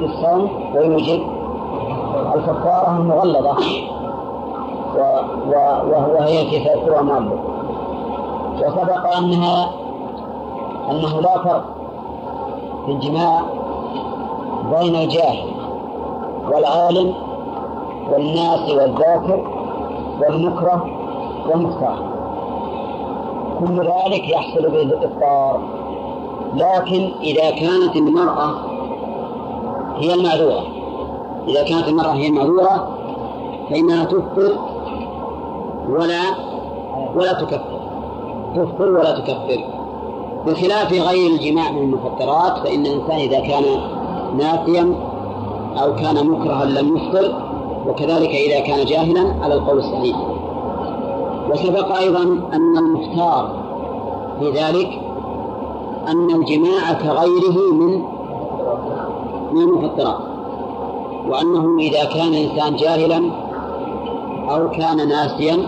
يفسد الصوم ويوجب الكفارة المغلظة. وهي التي سيذكرها وسبق أنها أنه لا فرق في الجماع بين الجاهل والعالم والناس والذاكر والمكره والمختار كل ذلك يحصل به الإفطار لكن إذا كانت المرأة هي المعذورة إذا كانت المرأة هي المعذورة فإنها تفطر ولا ولا تكفر. تفطر ولا تكفر. بخلاف غير الجماع من المفطرات فإن الإنسان إذا كان ناسيا أو كان مكرها لم يفطر وكذلك إذا كان جاهلا على القول الصحيح. وسبق أيضا أن المختار في ذلك أن الجماع كغيره من من المفطرات وأنه إذا كان الإنسان جاهلا أو كان ناسيا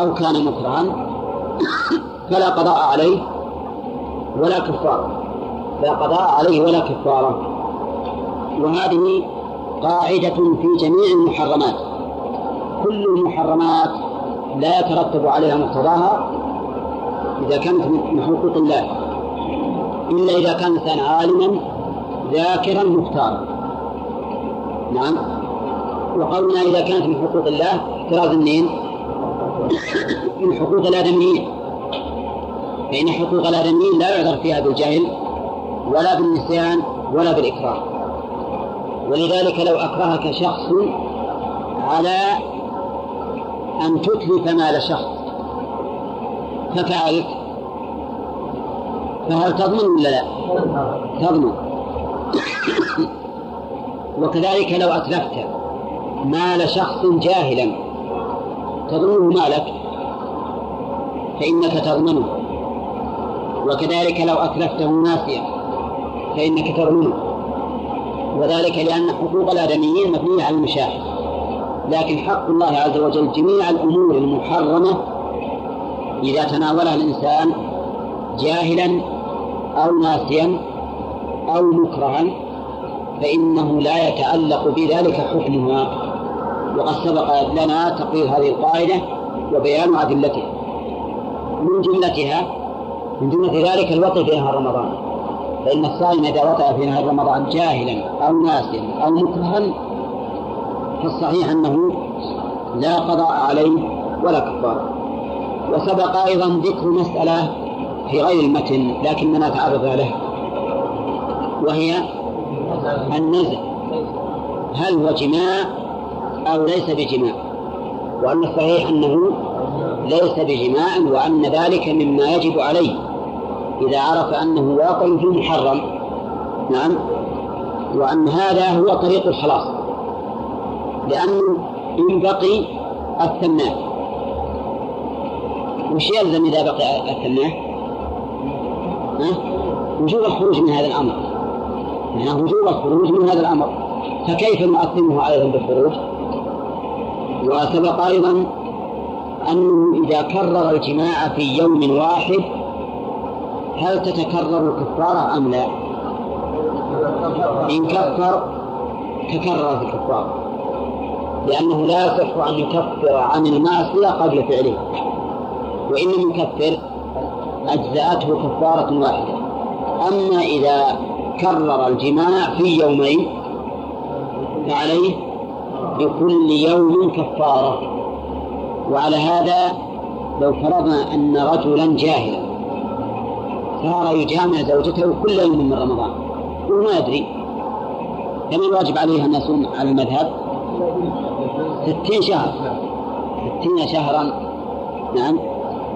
أو كان مكرها فلا قضاء عليه ولا كفارة. لا قضاء عليه ولا كفارة. وهذه قاعدة في جميع المحرمات. كل المحرمات لا يترتب عليها مقتضاها إذا كانت من حقوق الله. إلا إذا كان الإنسان عالما ذاكرا مختارا. نعم. وقولنا إذا كانت من حقوق الله احتراز منين؟ من حقوق الآدميين. فإن حقوق الآدميين لا يعذر فيها بالجهل ولا بالنسيان ولا بالإكراه. ولذلك لو أكرهك شخص على أن تتلف مال شخص ففعلت فهل تضمن ولا لا؟ تضمن وكذلك لو أتلفت مال شخص جاهلا تضمنه مالك فإنك تضمنه. وكذلك لو أتلفته ناسيا فإنك تضمنه. وذلك لأن حقوق الآدميين مبنية على المشاهد. لكن حق الله عز وجل جميع الأمور المحرمة إذا تناولها الإنسان جاهلا أو ناسيا أو مكرها فإنه لا يتعلق بذلك حكمها. وقد سبق لنا تقرير هذه القاعدة وبيان أدلتها. من جملتها من جملة ذلك الوقت في نهار رمضان. فإن الصائم إذا وقع في نهار رمضان جاهلا أو ناسيا أو مكرها فالصحيح أنه لا قضاء عليه ولا كفارة وسبق أيضا ذكر مسألة في غير المتن لكننا تعرض له وهي النزع هل هو جماع أو ليس بجماع؟ وأن الصحيح أنه ليس بجماع وأن ذلك مما يجب عليه. إذا عرف أنه واقع في محرم نعم وأن هذا هو طريق الخلاص. لأنه إن بقي الثماه وش يلزم إذا بقي الثماه؟ ها؟ وجوب الخروج من هذا الأمر. يعني وجوب الخروج من هذا الأمر فكيف نؤثمه أيضا بالخروج؟ وسبق أيضا أنه إذا كرر الجماع في يوم واحد هل تتكرر الكفارة أم لا؟ إن كفر تكررت الكفارة لأنه لا يصح أن يكفر عن المعصية قبل فعله وإن لم يكفر أجزأته كفارة واحدة أما إذا كرر الجماع في يومين فعليه بكل يوم كفارة. وعلى هذا لو فرضنا أن رجلا جاهلا صار يجامع زوجته كل يوم من رمضان وما يدري كم الواجب عليه أن يصوم على المذهب؟ ستين شهر. ستين شهرا. نعم.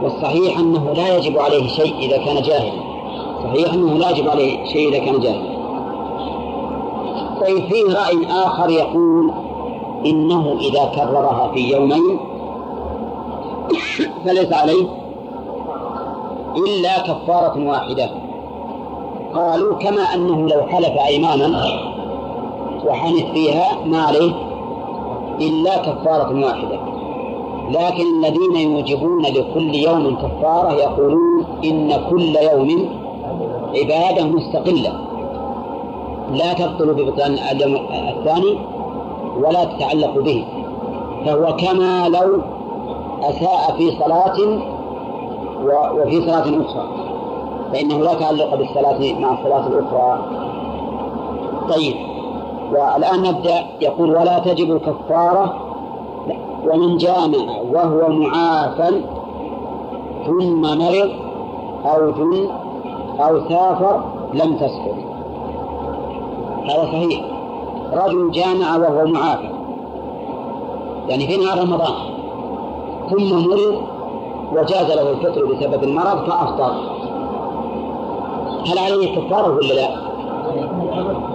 والصحيح أنه لا يجب عليه شيء إذا كان جاهلا. صحيح أنه لا يجب عليه شيء إذا كان جاهلا طيب فيه رأي آخر يقول إنه إذا كررها في يومين [COUGHS] فليس عليه إلا كفارة واحدة. قالوا كما أنه لو حلف أيمانا وحنث فيها ما عليه إلا كفارة واحدة. لكن الذين يوجبون لكل يوم كفارة يقولون إن كل يوم عبادة مستقلة. لا تبطل ببطلان الثاني ولا تتعلق به. فهو كما لو أساء في صلاة وفي صلاة أخرى. فإنه لا تعلق بالصلاة مع الصلاة الأخرى. طيب. والآن نبدأ. يقول ولا تجب الكفارة. ومن جامع وهو معافى ثم مرض أو جن أو سافر لم تسقط هذا صحيح. رجل جامع وهو معافى. يعني في نهار رمضان. ثم مرض وجاز له الفطر بسبب المرض فأفطر. هل عليه كفارة ولا لا؟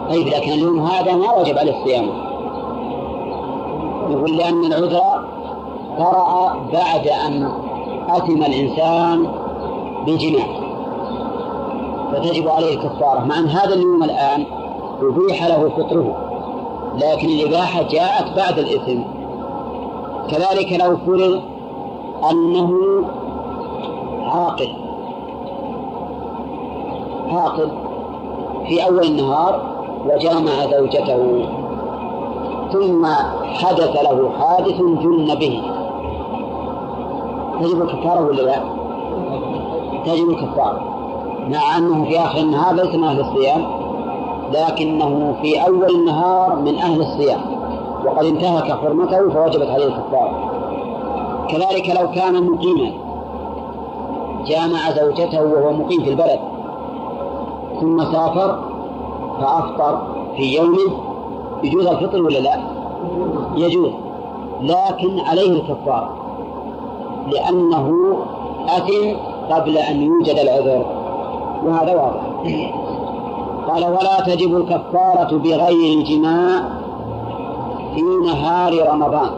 طيب لكن اليوم هذا ما وجب عليه الصيام. يقول لأن العذر طرأ بعد أن أتم الإنسان بجماع فتجب عليه الكفارة مع أن هذا اليوم الآن أبيح له فطره. لكن الإباحة جاءت بعد الإثم. كذلك لو فرض أنه عاقل عاقل في أول النهار وجامع زوجته ثم حدث له حادث جن به. تجب الكفارة ولا لا؟ تجب الكفارة مع أنه في آخر النهار ليس من أهل الصيام لكنه في أول النهار من أهل الصيام. وقد انتهك حرمته فوجبت عليه الكفارة كذلك لو كان مقيما جامع زوجته وهو مقيم في البلد ثم سافر فأفطر في يومه يجوز الفطر ولا لا؟ يجوز لكن عليه الكفارة لأنه أتم قبل أن يوجد العذر. وهذا واضح. قال ولا تجب الكفارة بغير الجماع في نهار رمضان.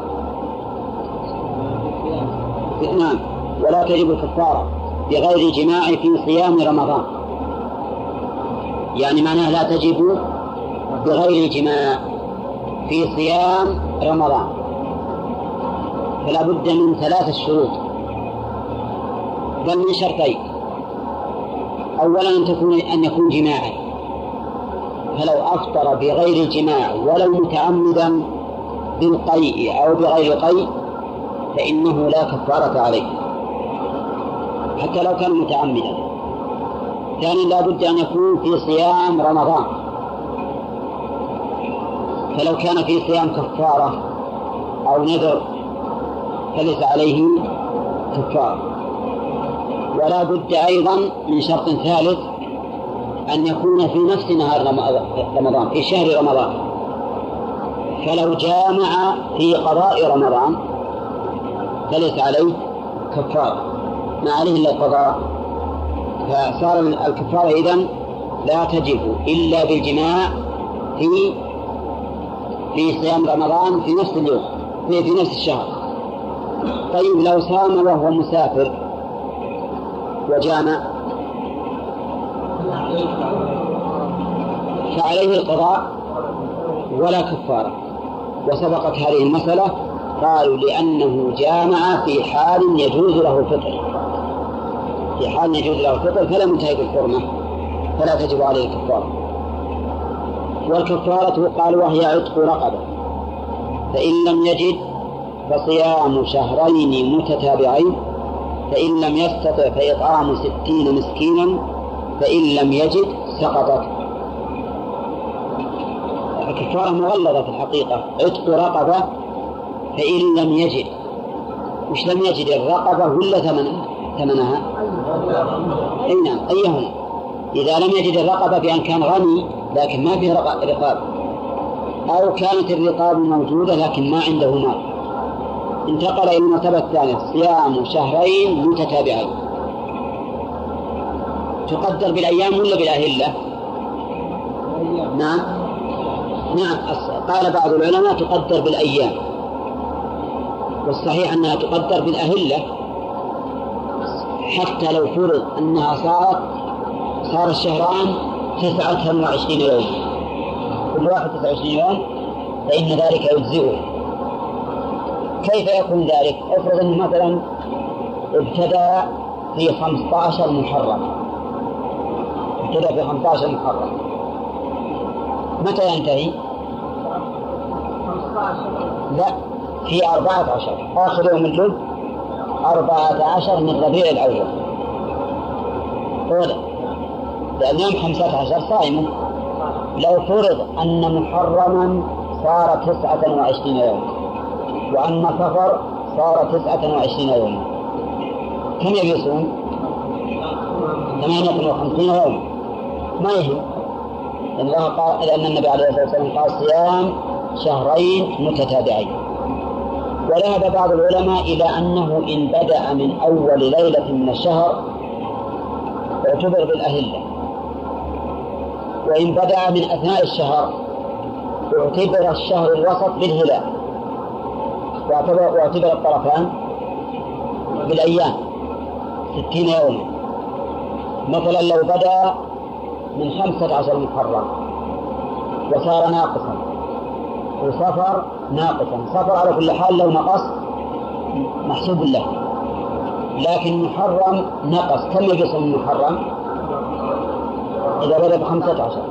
نعم. ولا تجب الكفارة بغير الجماع في صيام رمضان. يعني معناه لا تجب بغير جماع في صيام رمضان. فلا بد من ثلاث شروط بل من شرطين. أولا أن تكون أن يكون جماعا. فلو أفطر بغير الجماع ولو متعمدا بالقيء أو بغير قيء فإنه لا كفارة عليه. حتى لو كان متعمدا. ثانيا لا بد أن يكون في صيام رمضان. فلو كان في صيام كفارة أو نذر فليس عليه كفارة. ولا بد أيضا من شرط ثالث أن يكون في نفس نهار رمضان في شهر رمضان. فلو جامع في قضاء رمضان فليس عليه كفارة ما عليه إلا القضاء. فصار الكفارة إذن لا تجب إلا بالجماع في في صيام رمضان في نفس اليوم في نفس الشهر. طيب لو صام وهو مسافر وجامع فعليه القضاء ولا كفارة. وسبقت هذه المسألة قالوا لأنه جامع في حال يجوز له الفطر. في حال يجوز له الفطر فلم ينتهك الحرمة فلا تجب عليه الكفارة. والكفارة قال وهي عتق رقبة. فإن لم يجد فصيام شهرين متتابعين فإن لم يستطع فإطعام ستين مسكينا فإن لم يجد سقطت. الكفارة مغلظة في الحقيقة. عتق رقبة فإن لم يجد. وش لم يجد الرقبة ولا ثمنها ثمنها؟ أي نعم أيهما؟ إذا لم يجد الرقبة بأن كان غني لكن ما فيه رقاب. أو كانت الرقاب موجودة لكن ما عنده مال. انتقل إلى المرتبة الثانية. صيام شهرين متتابعين. تقدر بالأيام ولا بالأهلة؟ نعم. نعم. قال بعض العلماء تقدر بالأيام. والصحيح أنها تقدر بالأهلة. حتى لو فرض أنها صارت صار الشهران تسعة وعشرين يوم. كل واحد تسعة وعشرين يوم فإن ذلك يجزئه. كيف يكون ذلك؟ افرض أنه مثلا ابتدأ في 15 محرم. ابتدأ في 15 محرم. متى ينتهي؟ لا في أربعة عشر آخر يوم الجد أربعة عشر من ربيع الأول. أولا لأن يوم خمسة عشر صائم. لو فرض أن محرما صار تسعة وعشرين يوما. وأن سفر صار تسعة وعشرين يوما. كم يصوم؟ ثمانية وخمسين يوما. ما يهم. لأن الله قال لأن النبي عليه الصلاة والسلام قال صيام شهرين متتابعين. وذهب بعض العلماء إلى أنه إن بدأ من أول ليلة من الشهر اعتبر بالأهلة. وإن بدأ من أثناء الشهر اعتبر الشهر الوسط بالهلال. واعتبر, الطرفان بالأيام ستين يوما. مثلا لو بدأ من خمسة عشر محرم وصار ناقصا. وصفر ناقصا. صفر على كل حال لو نقص محسوب له. لكن محرم نقص. كم يقسم محرم إذا بدأ بخمسة عشر.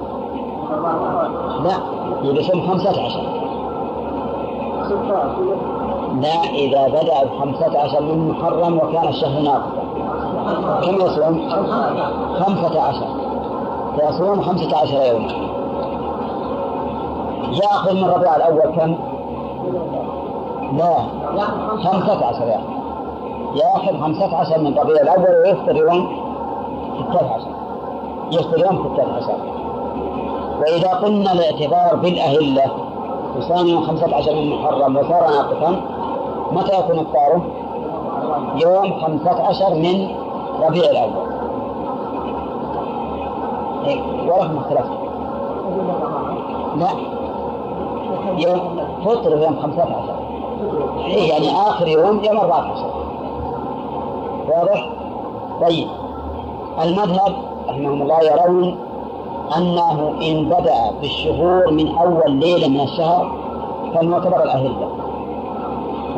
لا يقسم خمسة عشر. لا إذا بدأ بخمسة عشر من محرم وكان الشهر ناقصا. كم يصوم؟ خمسة عشر. فيصوم خمسة عشر يوما. يأخذ من ربيع الأول كم؟ لا خمسة عشر يأخذ يأخذ خمسة عشر من ربيع الأول ويفطر يوم ستة عشر. يفطر يوم ستة عشر. وإذا قلنا الاعتبار بالأهلة وصام خمسة عشر من محرم وصار ناقصا متى يكون إفطاره؟ يوم خمسة عشر من ربيع الأول. إيه ورغم اختلفت لا. يوم فطر يوم خمسة عشر. إيه يعني آخر يوم يوم أربعة عشر. واضح؟ طيب. المذهب رحمهم الله يرون أنه إن بدأ بالشهور من أول ليلة من الشهر فالمعتبر الأهلة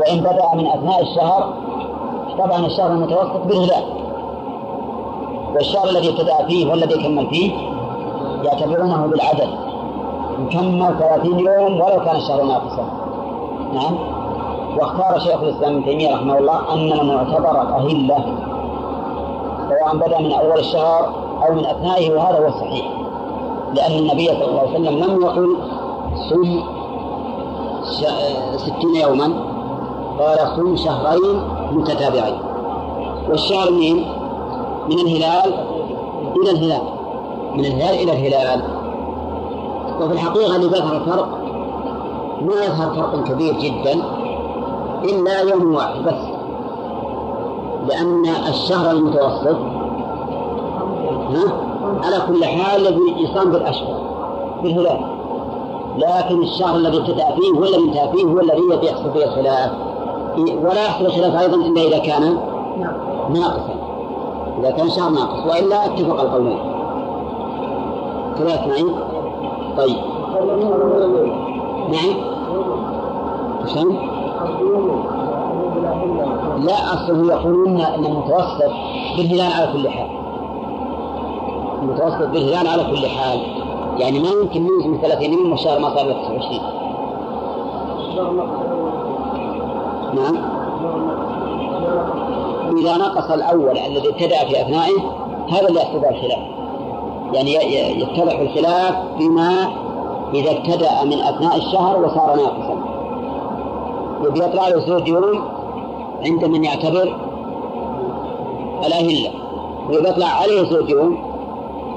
وإن بدأ من أثناء الشهر طبعا الشهر المتوسط بالهلال. والشهر الذي ابتدأ فيه والذي كمل فيه يعتبرونه بالعدد. يكمل ثلاثين يوم ولو كان الشهر ناقصا نعم. واختار شيخ الإسلام ابن تيمية رحمه الله أن المعتبر أهلة سواء بدأ من أول الشهر أو من أثنائه وهذا هو الصحيح. لأن النبي صلى الله عليه وسلم لم يقل صم ستين يوما. قال صم شهرين متتابعين. والشهر من من الهلال إلى الهلال. من الهلال إلى الهلال. وفي الحقيقة اللي بيظهر الفرق ما يظهر فرق كبير جدا إلا يوم واحد بس. لأن الشهر المتوسط ها على كل حال يصام بالأشهر بالهلال. لكن الشهر الذي ابتدأ فيه الذي انتهى فيه هو الذي يحصل فيه الخلاف. ولا يحصل الخلاف أيضا إلا إذا كان ناقصا إذا كان شهر ناقص وإلا اتفق القولين. كذا اسمعين طيب. نعم شلون؟ لا أصله يقولون أن المتوسط بالهلال على كل حال. المتوسط بالهلال على كل حال. يعني ما يمكن من 30 يوم والشهر ما صار 29 نعم. إذا نقص الأول الذي ابتدأ في أثنائه هذا اللي يحصل الخلاف. يعني يتضح الخلاف فيما إذا ابتدأ من أثناء الشهر وصار ناقصا. يبي يطلع له زوج يوم عند من يعتبر الأهلة. ويطلع عليه زوج يوم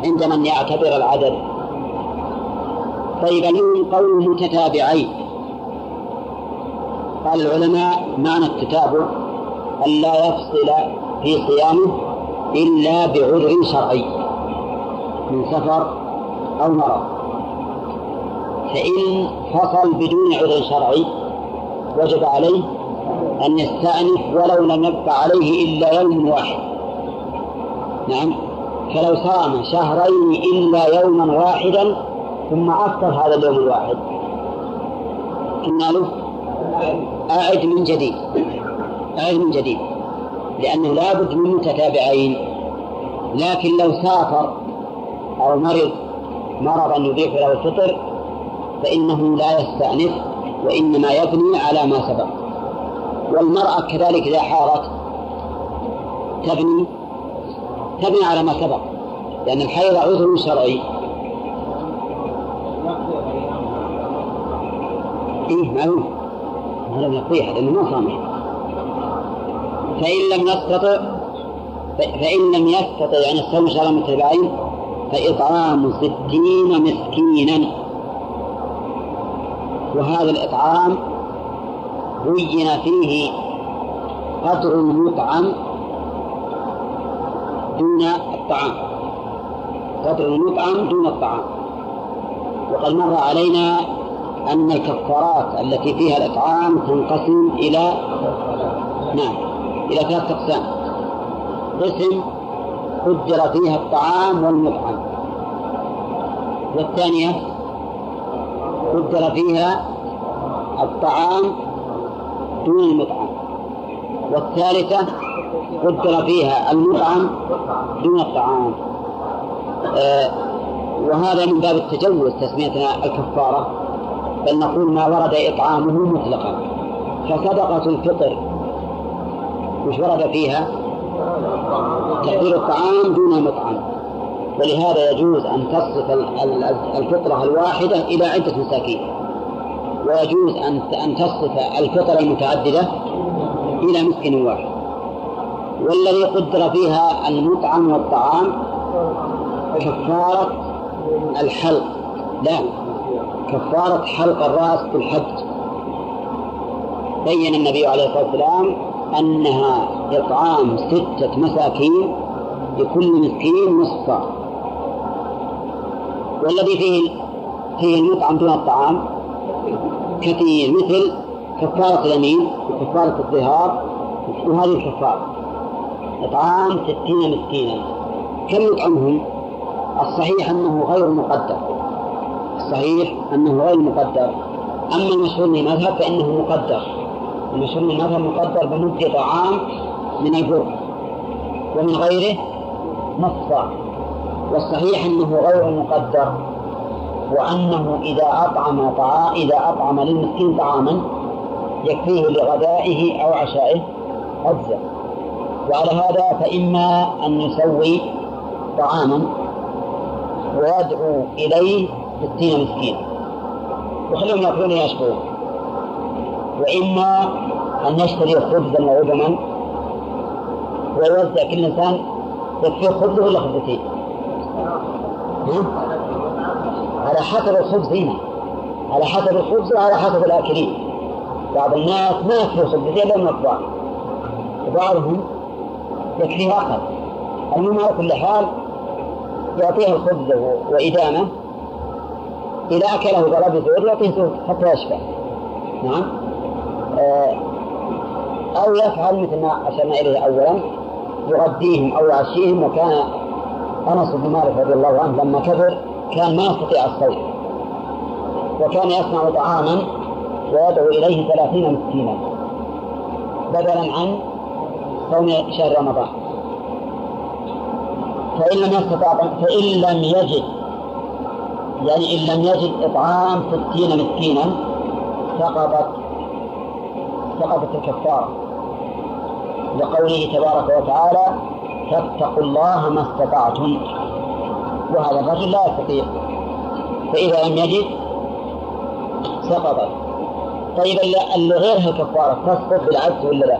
عند من يعتبر العدد. طيب اليوم قول متتابعين. قال العلماء معنى التتابع ألا يفصل في صيامه إلا بعذر شرعي من سفر أو مرض. فإن فصل بدون عذر شرعي وجب عليه أن يستأنف ولو لم يبقى عليه إلا يوم واحد. نعم. فلو صام شهرين إلا يوما واحدا ثم أفطر هذا اليوم الواحد. قلنا له. أعد من جديد. أعد من جديد. لأنه لابد من متتابعين. لكن لو سافر أو مرض مرضا يضيف له الفطر فإنه لا يستأنف وإنما يبني على ما سبق. والمرأة كذلك إذا حارت تبني تبني على ما سبق. لأن الحيض عذر شرعي. إيه معلوم. هذا يقضيها لأنه ما صام فإن لم يستطع فإن لم يستطع يعني الصوم شهر متبعين فإطعام ستين مسكينا. وهذا الإطعام بين فيه قدر المطعم دون الطعام. قدر المطعم دون الطعام. وقد مر علينا أن الكفارات التي فيها الإطعام تنقسم إلى نعم إلى ثلاثة أقسام. قسم قدر فيها الطعام والمطعم. والثانية قدر فيها الطعام دون المطعم. والثالثة قدر فيها المطعم دون الطعام. آه وهذا من باب التجوز تسميتنا الكفارة. بل نقول ما ورد إطعامه مطلقا. فصدقة الفطر. وش ورد فيها؟ تحضير الطعام دون المطعم ولهذا يجوز أن تصف الفطرة الواحدة إلى عدة مساكين. ويجوز أن أن تصف الفطر المتعددة إلى مسكين واحد. والذي قدر فيها المطعم والطعام كفارة الحلق. لا. كفارة حلق الرأس في الحج. بين النبي عليه الصلاة والسلام أنها إطعام ستة مساكين لكل مسكين نصف. والذي فيه فيه المطعم دون الطعام كثير مثل كفارة اليمين وكفارة الظهار وهذه الكفارة. إطعام ستين مسكينا. كم يطعمهم؟ الصحيح أنه غير مقدر الصحيح أنه غير مقدر. أما المشهور من المذهب فإنه مقدر. المشهور من المذهب مقدر بمد طعام من البر ومن غيره نصا والصحيح أنه غير مقدر وأنه إذا أطعم طعام إذا أطعم للمسكين طعاما يكفيه لغدائه أو عشائه أجزأ وعلى هذا فإما أن يسوي طعاما ويدعو إليه ستين مسكين وخليهم يأكلون يشكرون. وإما أن يشتري خبزا وعدما ويوزع كل إنسان يكفيه خبزه ولا خبزتين على حسب الخبز هنا. على حسب الخبز وعلى حسب الآكلين بعض الناس ما يكفي خبزتين لهم أطباق وبعضهم يكفيه أقل المهم على كل حال يعطيه الخبز وإدامة إذا أكله زور يعطيه حتى يشبع. نعم. آه أو يفعل مثل ما أشرنا إليه أولا يغديهم أو يعشيهم وكان أنس بن مالك رضي الله عنه لما كبر كان ما يستطيع الصوم وكان يصنع طعاما ويدعو إليه ثلاثين مسكينا بدلا عن صوم شهر رمضان. فإن لم يستطع فإن لم يجد يعني إن لم يجد إطعام ستين مسكينا سقطت سقطت الكفارة. لقوله تبارك وتعالى فاتقوا الله ما استطعتم. وهذا الرجل لا يستطيع. فإذا لم يجد سقطت. طيب اللي غيرها كفارة تسقط بالعكس ولا لا؟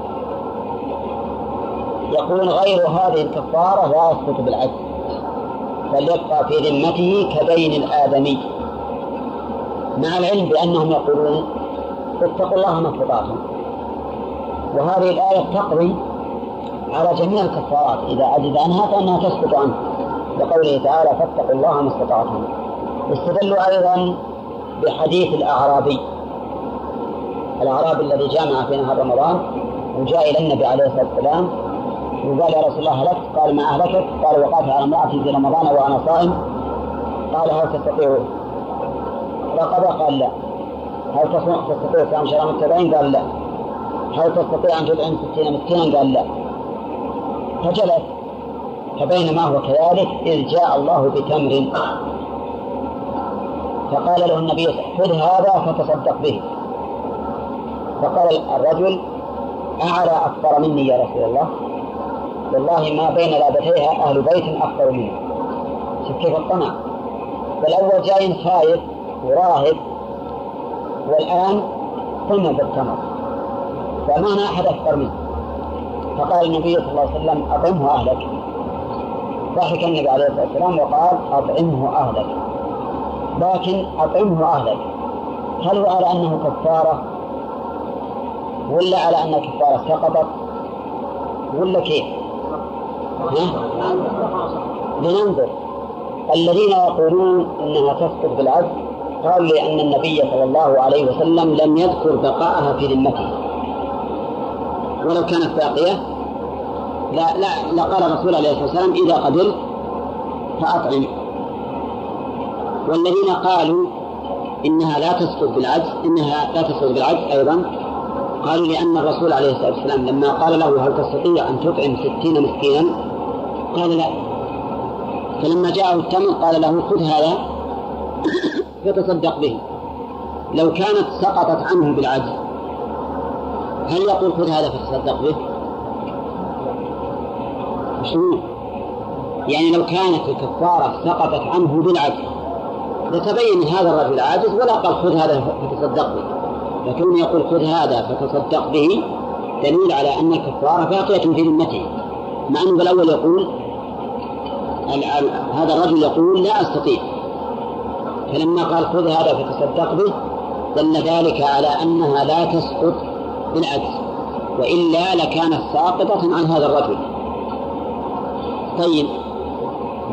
يقول غير هذه الكفارة لا يسقط بالعكس بل يبقى في ذمته كبين الآدمي. مع العلم بأنهم يقولون اتقوا الله ما استطعتم. وهذه الآية تقضي على جميع الكفارات. إذا عجز عنها فإنها تسقط عنه. لقوله تعالى فاتقوا الله ما استطعتم. استدلوا أيضا بحديث الأعرابي. الأعرابي الذي جامع في نهار رمضان وجاء إلى النبي عليه الصلاة والسلام وقال يا رسول الله هلكت قال ما أهلكت. قال وقعت على امرأتي في رمضان وأنا صائم. قال هل تستطيع؟ رقبة قال لا. هل تستطيع صيام شهر متبعين قال لا. هل تستطيع أن تطعم ستين مسكينا؟ قال لا. فجلس. فبينما هو كذلك إذ جاء الله بتمر. فقال له النبي خذ هذا فتصدق به. فقال الرجل أعلى أكثر مني يا رسول الله؟ والله ما بين لابتيها أهل بيت أكثر مني شوف كيف الطمع. فالأول جاي خايف وراهب والآن طمع بالتمر. فما أحد أكثر منه. فقال النبي صلى الله عليه وسلم أطعمه أهلك. ضحك النبي عليه الصلاة والسلام وقال أطعمه أهلك. لكن أطعمه أهلك. هل هو على أنه كفارة؟ ولا على أن الكفارة سقطت؟ ولا كيف؟ لننظر الذين يقولون إنها تسقط بالعدل قالوا لأن النبي صلى الله عليه وسلم لم يذكر بقاءها في ذمته. ولو كانت باقية لا لا لقال الرسول عليه الصلاة والسلام إذا قبلت فأطعم. والذين قالوا إنها لا تسقط بالعجز إنها لا تسقط بالعجز أيضا قالوا لأن الرسول عليه الصلاة والسلام لما قال له هل تستطيع أن تطعم ستين مسكينا قال لا. فلما جاءه التمر قال له خذ هذا فتصدق به. لو كانت سقطت عنه بالعجز. هل يقول خذ هذا فتصدق به؟ شنو؟ يعني لو كانت الكفارة سقطت عنه بالعجز. لتبين هذا الرجل عاجز ولا قال خذ هذا فتصدق به. لكن يقول خذ هذا فتصدق به دليل على أن الكفارة باقية في ذمته. مع أنه بالأول يقول هذا الرجل يقول لا أستطيع. فلما قال خذ هذا فتصدق به دل ذلك على أنها لا تسقط بالعجز وإلا لكانت ساقطة عن هذا الرجل. طيب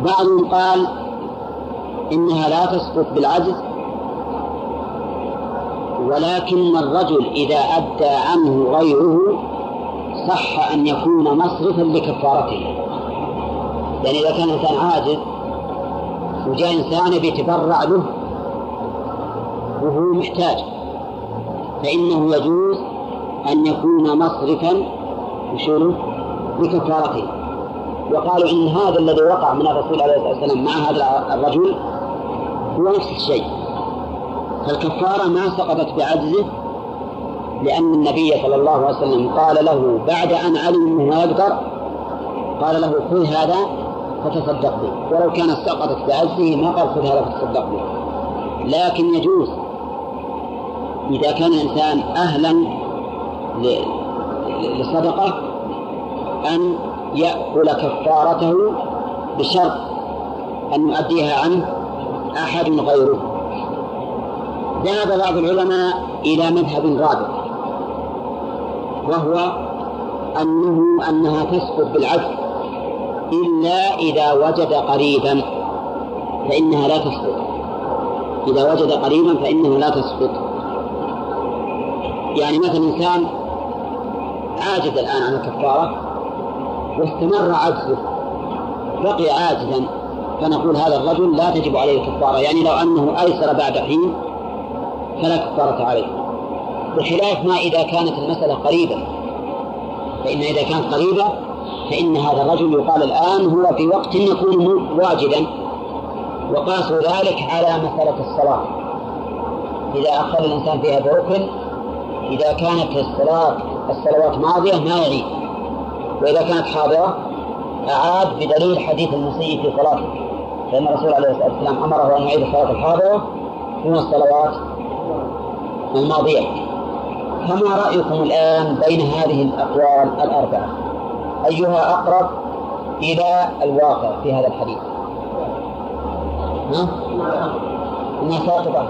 بعضهم قال إنها لا تسقط بالعجز ولكن الرجل إذا أدى عنه غيره صح أن يكون مصرفا لكفارته. يعني إذا كان إنسان عاجز وجاء إنسان بيتبرع له وهو محتاج فإنه يجوز أن يكون مصرفا وشنو لكفارته وقالوا إن هذا الذي وقع من الرسول عليه الصلاة والسلام مع هذا الرجل هو نفس الشيء. فالكفارة ما سقطت بعجزه لأن النبي صلى الله عليه وسلم قال له بعد أن علم أنه يقدر قال له خذ هذا فتصدق به. ولو كانت سقطت بعجزه ما قال خذ هذا فتصدق به. لكن يجوز إذا كان الإنسان أهلا لصدقة أن يأكل كفارته بشرط أن يؤديها عنه أحد غيره. ذهب بعض العلماء إلى مذهب رابع وهو أنه أنها تسقط بالعدل إلا إذا وجد قريبا فإنها لا تسقط. إذا وجد قريبا فإنه لا تسقط. يعني مثلا إنسان عاجز الآن عن الكفارة واستمر عجزه بقي عاجزا فنقول هذا الرجل لا تجب عليه الكفارة. يعني لو أنه أيسر بعد حين فلا كفارة عليه. بخلاف ما إذا كانت المسألة قريبة فإن إذا كانت قريبة فإن هذا الرجل يقال الآن هو في وقت يكون واجدا وقاسوا ذلك على مسألة الصلاة. إذا أخذ الإنسان فيها بركن إذا كانت الصلاة الصلوات ماضية ما يعيد. وإذا كانت حاضرة أعاد بدليل حديث المسيء في صلاته. فإن الرسول عليه الصلاة والسلام أمره أن يعيد الصلاة الحاضرة من الصلوات الماضية. فما رأيكم الآن بين هذه الأقوال الأربعة؟ أيها أقرب إلى الواقع في هذا الحديث ها؟ إنها ساقطة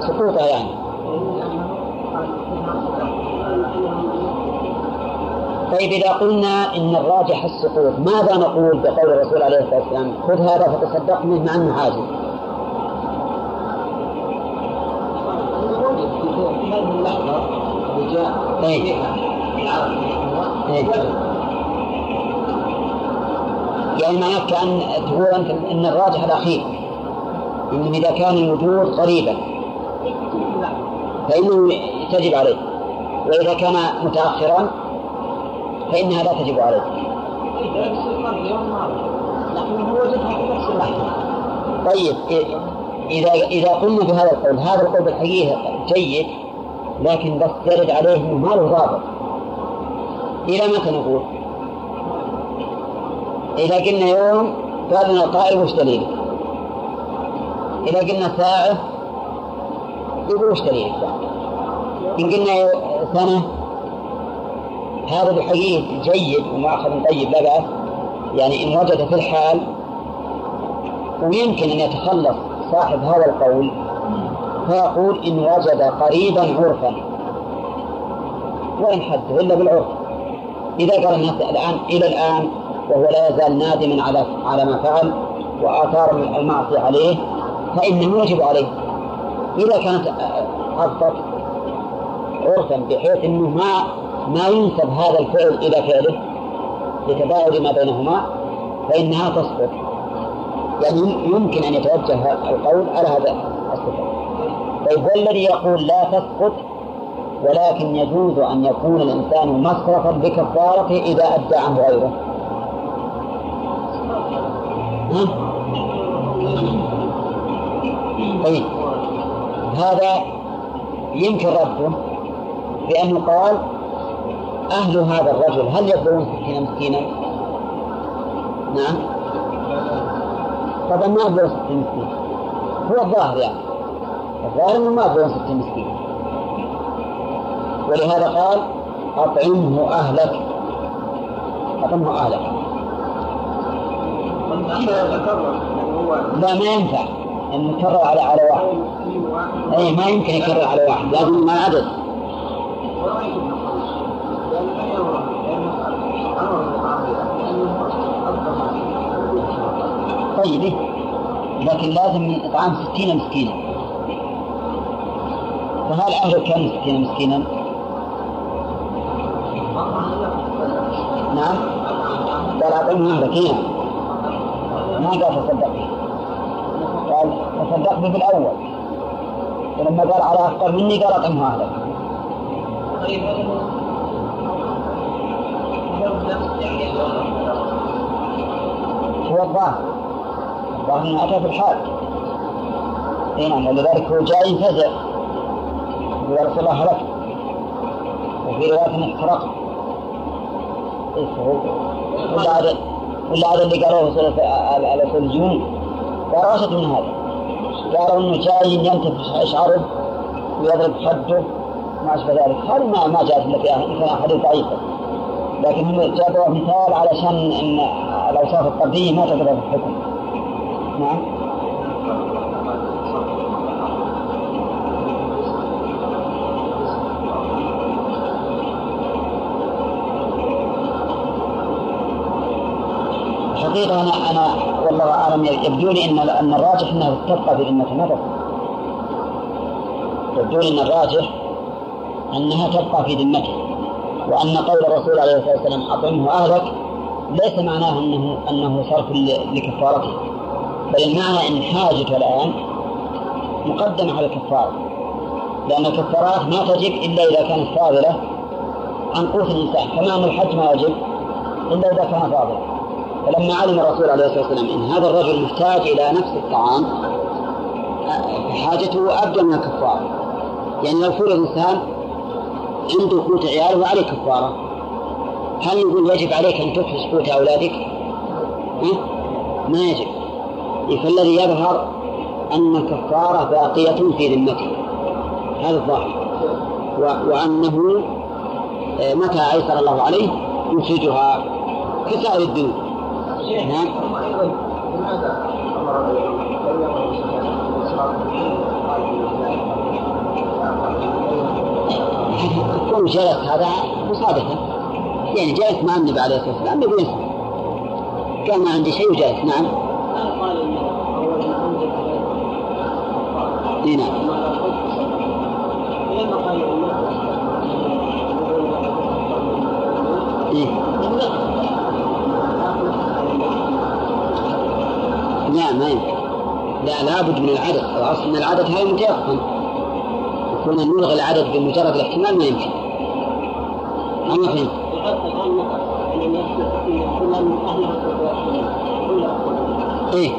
سقوطها يعني طيب إذا قلنا إن الراجح السقوط ماذا نقول بقول الرسول عليه الصلاة والسلام خذ هذا فتصدق منه مع أنه عاجز إيه. إيه. يعني معناه كأن تقول أنت أن الراجح الأخير. أنه إذا كان الوجود قريبا. فإنه تجب عليه. وإذا كان متأخرا فإنها لا تجب عليه. طيب إذا إذا قلنا بهذا القول هذا القول بالحقيقة جيد لكن بس يرد عليه أنه ما له ضابط. إلى متى نقول؟ إذا قلنا يوم قال لنا القائل وش دليلك؟ إذا قلنا ساعة يقول وش دليلك؟ إن قلنا سنة هذا بحقيقة جيد ومؤخذ طيب لا بأس يعني إن وجد في الحال ويمكن أن يتخلص صاحب هذا القول فيقول إن وجد قريبا عرفا وإن حده إلا بالعرف إذا قال الناس الآن إلى الآن وهو لا يزال نادما على على ما فعل وآثار المعصية عليه فإنه يجب عليه. إذا كانت حصلت عرفا بحيث أنه ما ما ينسب هذا الفعل إلى فعله لتباعد ما بينهما فإنها تسقط يعني يمكن أن يتوجه القول على هذا الصفة. طيب والذي يقول لا تسقط ولكن يجوز أن يكون الإنسان مصرفا بكفارته إذا أدى عنه غيره؟ طيب. هذا يمكن رده بأنه قال أهل هذا الرجل هل يبلغون ستين مسكينا؟ نعم. طبعا ما يبلغون ستين مسكين هو الظاهر يعني. الظاهر أنه ما يبلغون ستين مسكين ولهذا قال أطعمه أهلك. أطعمه أهلك. لا ما ينفع أن يكرر على على واحد أي ما يمكن يكرر على واحد لازم ما عدد طيب؟ لكن لازم من إطعام ستين مسكينا فهل أهل كم ستين مسكينا؟ نعم قال أعطيهم أهلك ما قال تصدق قال تصدق به بالأول ولما قال على أفقر مني قال أطعمه أهلك هو الظاهر الظاهر انه أتى في الحال. اي نعم ولذلك هو جاء ينتزع. يا رسول الله هلكت وفي رواية أنه احترقت ولا هذا ولا هذا اللي قالوه الاسلجيون قالوا اشد من هذا. قالوا إنه جاي ينتفخ شعره ويضرب حده. ما أشبه ذلك. هذه ما ما جاءت الا في احاديث ضعيفة. لكن هم جابوا مثال علشان إن الأوصاف الطبيعية ما تقدر في الحكم نعم. الحقيقة أنا أنا والله أعلم يبدو لي أن أن الراجح أنها تبقى في ما تبقى. يبدو لي أن الراجح أنها تبقى في ذمته وأن قول الرسول عليه الصلاة والسلام أطعمه أهلك ليس معناه أنه أنه صرف لكفارته. بل المعنى أن حاجته الآن مقدمة على الكفارة. لأن الكفارات ما تجب إلا إذا كانت فاضلة عن قوت الإنسان. أن الحج ما يجب إلا إذا كان فاضلا. فلما علم الرسول عليه الصلاة والسلام أن هذا الرجل محتاج إلى نفس الطعام حاجته أبدى من الكفارة. يعني لو فرض إنسان عنده قوت عياله وعليه كفارة هل نقول يجب عليك أن تخرج قوت أولادك؟ ما يجب. فالذي يظهر أن الكفارة باقية في ذمته. هذا الظاهر. وأنه آه، متى أيسر الله عليه؟ يخرجها كسائر الدين نعم كون جلس هذا مصادفة يعني جالس مع النبي عليه الصلاة والسلام يقول قال ما عندي شيء وجالس نعم. إي نعم إيه؟ لا ما يمكن لا لابد من العدد. الاصل إن العدد هذا متيقن. يكون نلغي العدد بمجرد الاحتمال ما يمكن. ما فهمت؟ إيه.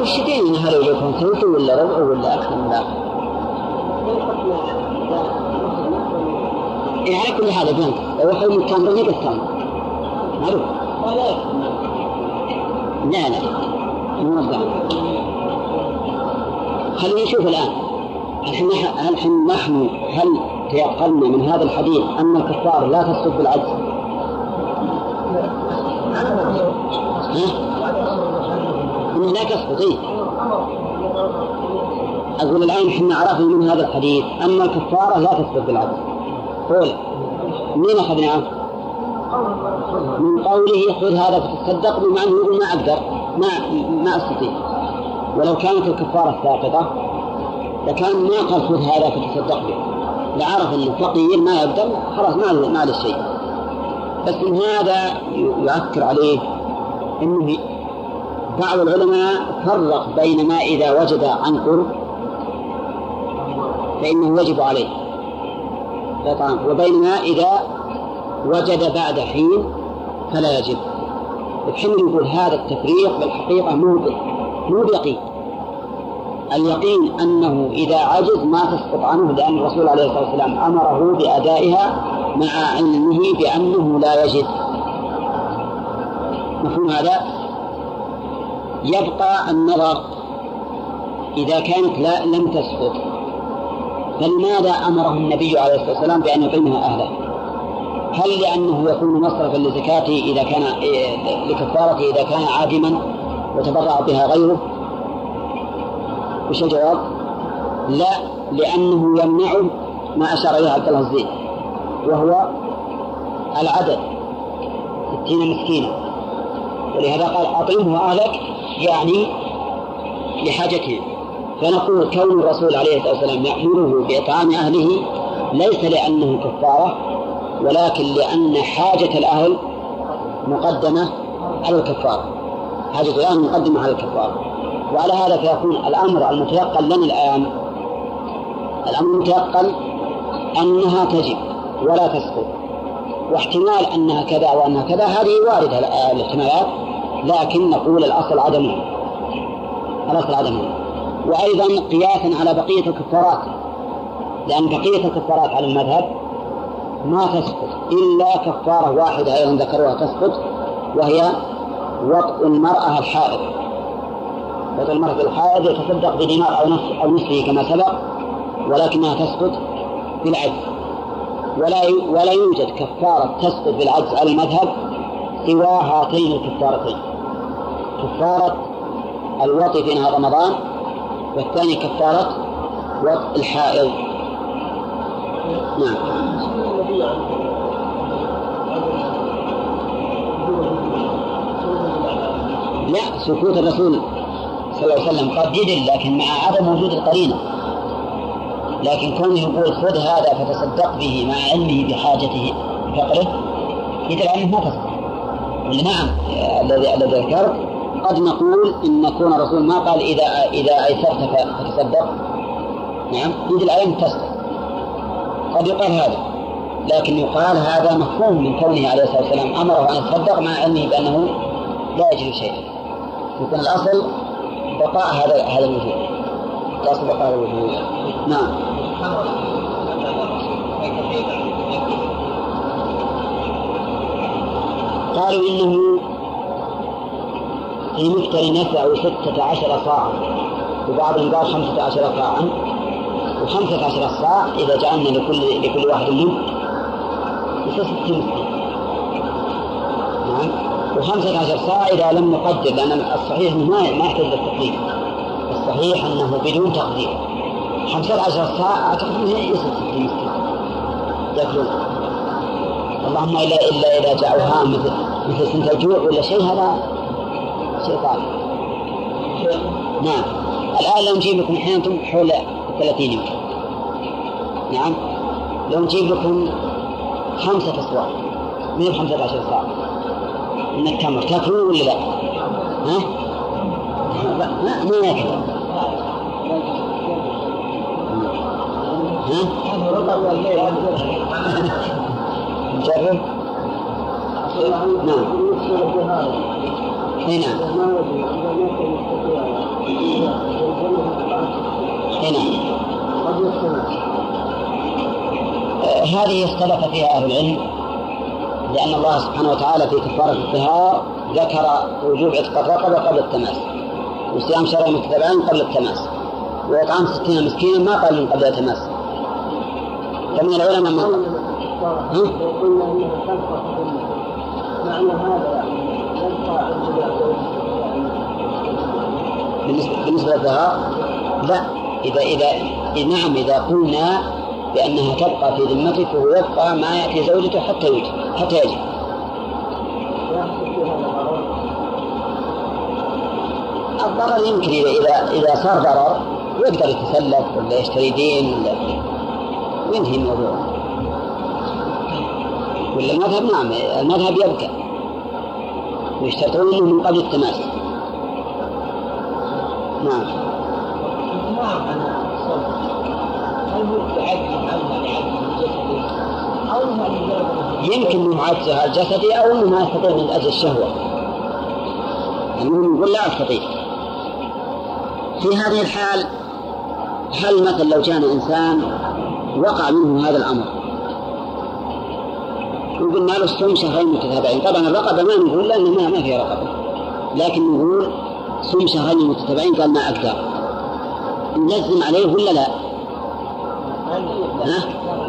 وش تدري هل يكون ثلث ولا ربع ولا أكثر من ذلك؟ إيه على كل حال فهمت لو حلم التمر يبقى التمر معروف لا لا مو خلينا نشوف الآن الحين الحين نحن هل تيقنا من هذا الحديث أن الكفار لا تسقط بالعجز؟ ها؟ إنها لا تسقط إيه؟ أقول الآن إحنا عرفنا من هذا الحديث أن الكفارة لا تسقط بالعجز. قول مين أخذناه؟ من قوله خذ هذا فتصدق بما أنه يقول ما أقدر ما ما أستطيع. ولو كانت الكفارة ساقطة لكان ما قال خذ هذا فتصدق به. لعرف أنه فقير ما يقدر خلاص ما ما له شيء. بس من هذا يؤثر عليه أنه بعض العلماء فرق بين ما إذا وجد عن قرب فإنه يجب عليه. وبين ما إذا وجد بعد حين فلا يجب. الحين يقول هذا التفريق بالحقيقة مو مو بيقين. اليقين أنه إذا عجز ما تسقط عنه لأن الرسول عليه الصلاة والسلام أمره بأدائها مع علمه بأنه لا يجد. مفهوم هذا؟ يبقى النظر إذا كانت لا لم تسقط. فلماذا أمره النبي عليه الصلاة والسلام بأن يطعمها أهله؟ هل لأنه يكون مصرفا لزكاته إذا كان لكفارته إذا كان عادما وتبرع بها غيره؟ وش الجواب؟ لا لأنه يمنعه ما أشار إليه عبد الله الزين وهو العدد ستين مسكينا ولهذا قال أطعمه أهلك يعني لحاجتهم فنقول كون الرسول عليه الصلاة والسلام يأمره بإطعام أهله ليس لأنه كفارة ولكن لأن حاجة الأهل مقدمة على الكفارة. حاجة الأهل مقدمة على الكفارة. وعلى هذا فيكون الأمر المتيقن لنا الآن. الأمر المتيقن أنها تجب ولا تسقط. واحتمال أنها كذا وأنها كذا هذه واردة الاحتمالات لكن نقول الأصل عدمها. الأصل عدمها. وأيضا قياسا على بقية الكفارات لأن بقية الكفارات على المذهب ما تسقط إلا كفارة واحدة أيضا ذكروها تسقط وهي وطء المرأة الحائض. وطء المرأة الحائض يتصدق بدينار أو نصف أو نصفه كما سبق ولكنها تسقط بالعجز. ولا ولا يوجد كفارة تسقط بالعجز على المذهب سوى هاتين الكفارتين. كفارة الوطي في نهار رمضان والثاني كفارة وطء الحائض. نعم. لا سكوت الرسول صلى الله عليه وسلم قد يدل لكن مع عدم وجود القرينة. لكن كونه يقول خذ هذا فتصدق به مع علمه بحاجته فقره يدل على ما تصدق. نعم الذي الذي ذكرت قد نقول إن كون الرسول ما قال إذا إذا أيسرت فتصدق. نعم يدل على تصدق قد يقال هذا. لكن يقال هذا مفهوم من كونه عليه الصلاة والسلام أمره أن يتصدق مع علمه بأنه لا يجد شيئا. يكون الأصل بقاء هذا هذا الوجود الأصل بقاء هذا الوجود. نعم. قالوا إنه في مفتر نفع ستة عشر صاعا. وبعضهم قال خمسة عشر صاعا. وخمسة عشر صاع إذا جعلنا لكل لكل واحد منه يصير ستين نعم. وخمسة عشر ساعة إذا لم نقدر لأن الصحيح ما ما يحتاج للتقدير. الصحيح أنه بدون تقدير. خمسة عشر ساعة أعتقد أنه يصل ستين مسكين يأكلون. اللهم إلا إلا إذا جاءوها مثل مثل سنة الجوع ولا شيء هذا طارئ نعم الآن لو نجيب لكم الحين أنتم حول 30 يمكن نعم لو نجيب لكم خمسة أسواق من خمسة عشر ساعة من التمر تأكلون ولا لا؟ ها؟ لا ما يأكل ها؟ نجرب؟ نعم اي نعم آه، هذه اختلف فيها أهل العلم لأن الله سبحانه وتعالى في كفارة الطهار ذكر وجوب عتق الرقبة قبل التماس وصيام شهرين متتابعين قبل التماس وإطعام ستين مسكينا ما قال من قبل التماس. فمن العلماء من ها؟ معنى هذا بالنسبة, للظهار لا إذا إذا نعم إذا قلنا بأنها تبقى في ذمته فهو يبقى ما يأتي زوجته حتى يجي حتى يجي. الضرر يمكن إذا إذا صار ضرر يقدر يتسلف ولا يشتري دين ولا وينتهي الموضوع؟ ولا المذهب؟ نعم المذهب يبقى. ويشترطون من قبل التماس. نعم. يمكن انه عجزها الجسدي أو انه ما يستطيع من أجل الشهوة. المهم يقول لا أستطيع. في هذه الحال هل مثلا لو جاءنا إنسان وقع منه هذا الأمر وقلنا له الصوم شهرين متتابعين. طبعا الرقبة ما نقول لأنه ما ما فيها رقبة. لكن نقول صوم شهرين متتابعين قال ما أقدر. نلزم عليه ولا لا؟ ها؟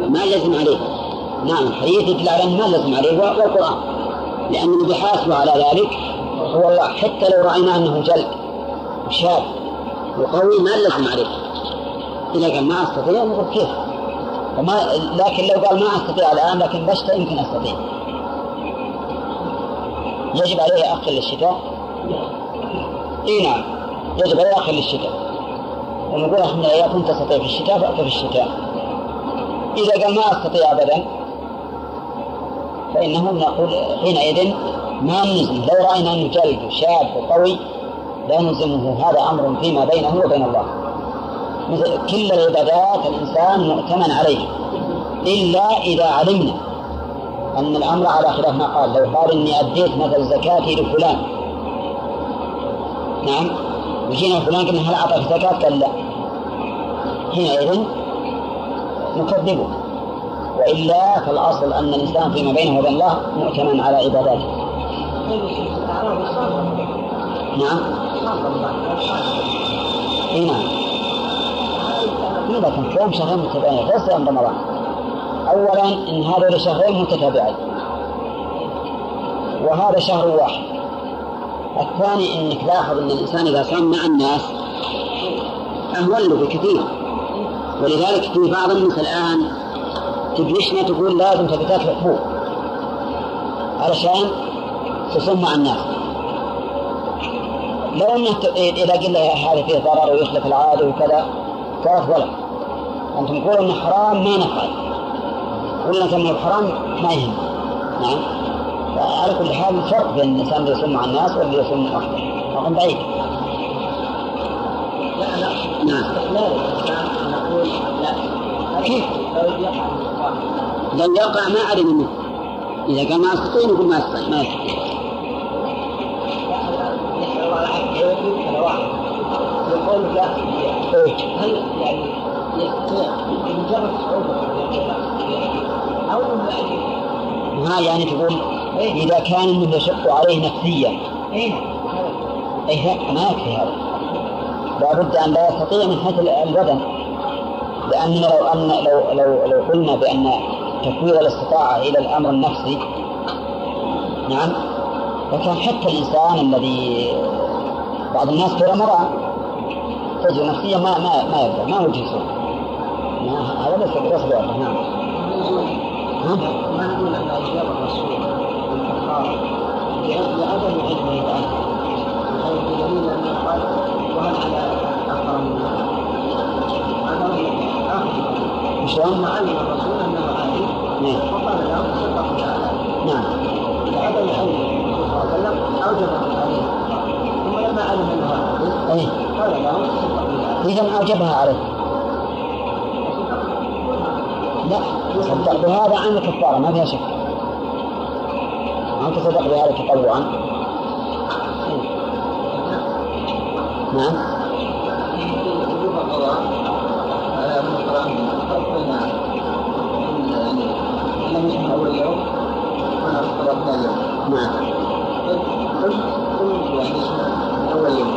ما لزم عليه. نعم الحديث يدل على ما لزم عليه والقران لأنه بحاسبه على ذلك هو الله. حتى لو رأينا أنه جلد شاب وقوي ما لزم عليه. إذا قال ما أستطيع نقول كيف؟ وما لكن لو قال ما أستطيع الآن لكن بشتى يمكن أستطيع. يجب عليه اخر للشتاء؟ إي نعم. يجب عليه اخر للشتاء. ونقول إحنا اذا كنت تستطيع في الشتاء فأت في الشتاء. إذا قال ما أستطيع ابدا فإنه نقول حينئذ ما نلزم. لو رأينا إنه جلد شاب وقوي لا نلزمه. هذا أمر فيما بينه وبين الله. كل العبادات الإنسان مؤتمن عليه إلا إذا علمنا أن الأمر على خلاف ما قال لو قال إني أديت مثل زكاتي لفلان. نعم. وجينا فلان قلنا هل أعطاك زكاة؟ قال لا. حينئذ نكذبه وإلا فالأصل أن الإنسان فيما بينه وبين الله مؤتمن على عباداته. نعم. اي لكن كم شهرين متتابعين غير صيام رمضان. اولا إن هذول شهرين متتابعين. وهذا شهر واحد. الثاني إنك لاحظ إن الإنسان إذا صام مع الناس اهون له بكثير. ولذلك في بعض الناس الآن تبلشنا تقول لازم تبي تاكل حبوب علشان تصوم مع الناس. لو إنه إذا قلنا هذا فيه ضرر ويخلف العادة وكذا صارت غلط أنتم تقولوا إنه حرام ما نفعل. قلنا كما حرام ما يهم. نعم. على كل حال الفرق بين الإنسان اللي يصوم مع الناس واللي يصوم وحده فرق بعيد. لا لا. نعم. لا كيف؟ لو يقع ما علم منه. إذا قال ما استطيع نقول ما استطيع ما يستطيع. يقول لا. إيه. هل يعني بمجرد صعوبة أو ها يعني تقول إذا كان انه يشق عليه نفسيا أين اي لا ما يكفي هذا. لابد أن لا يستطيع من حيث البدن لأن لو أن لو لو لو قلنا بأن تفويض الاستطاعة إلى الأمر النفسي نعم وكان حتى الإنسان الذي بعض الناس في رمضان تجد نفسيا ما ما ما يقدر ما وجه يصوم هذا ليس بواضح نعم ما نقول ان اجابه الرسول لعدم علمه بأنه غير بدليل انه قال وهل على أكثر من هذا شلون؟ علم الرسول انه نعم وقال له صدق تعالى نعم لعدم علمه صلى الله عليه وسلم اوجب عليه ثم لما علم انه إيه قال له صدق تعالى إذا أوجبها عليه تصدق بهذا عن الكفارة ما فيها شك. ما تصدق بهذا تطوعا نعم. وجوب القضاء على مثلا الفرق بين يعني لم يصح اول يوم وأنا افطر ثاني يوم نعم قلت قلت يعني اسمه اول يوم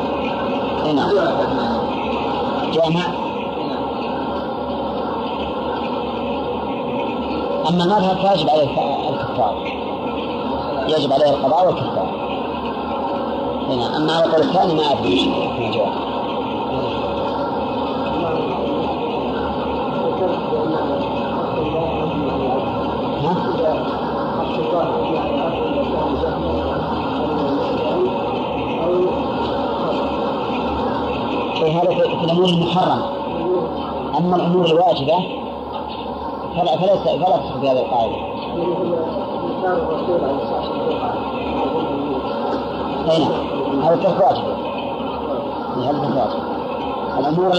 اي نعم بدون اثناء جامع أما المذهب فيجب عليه الكفارة يجب عليه القضاء والكفارة هنا أما على القول الثاني ما أدري الجواب ها؟ إيه هذا في في الأمور المحرمة. أما الأمور الواجبة فلا فلا فلا في هذه القاعدة أي نعم هذا الترك واجب. هذا الترك واجب. الأمور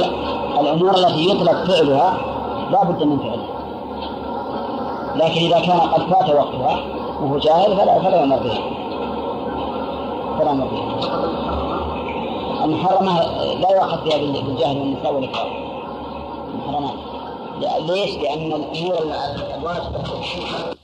الأمور التي يطلق فعلها لا بد من فعلها. لكن إذا كان قد فات وقتها وهو جاهل فلا فلا يؤمر بها. فلا يؤمر بها. المحرمة لا يؤخذ فيها بالجهل والنساء والإكراه. المحرمات ليش؟ لأن الأمور الواجبة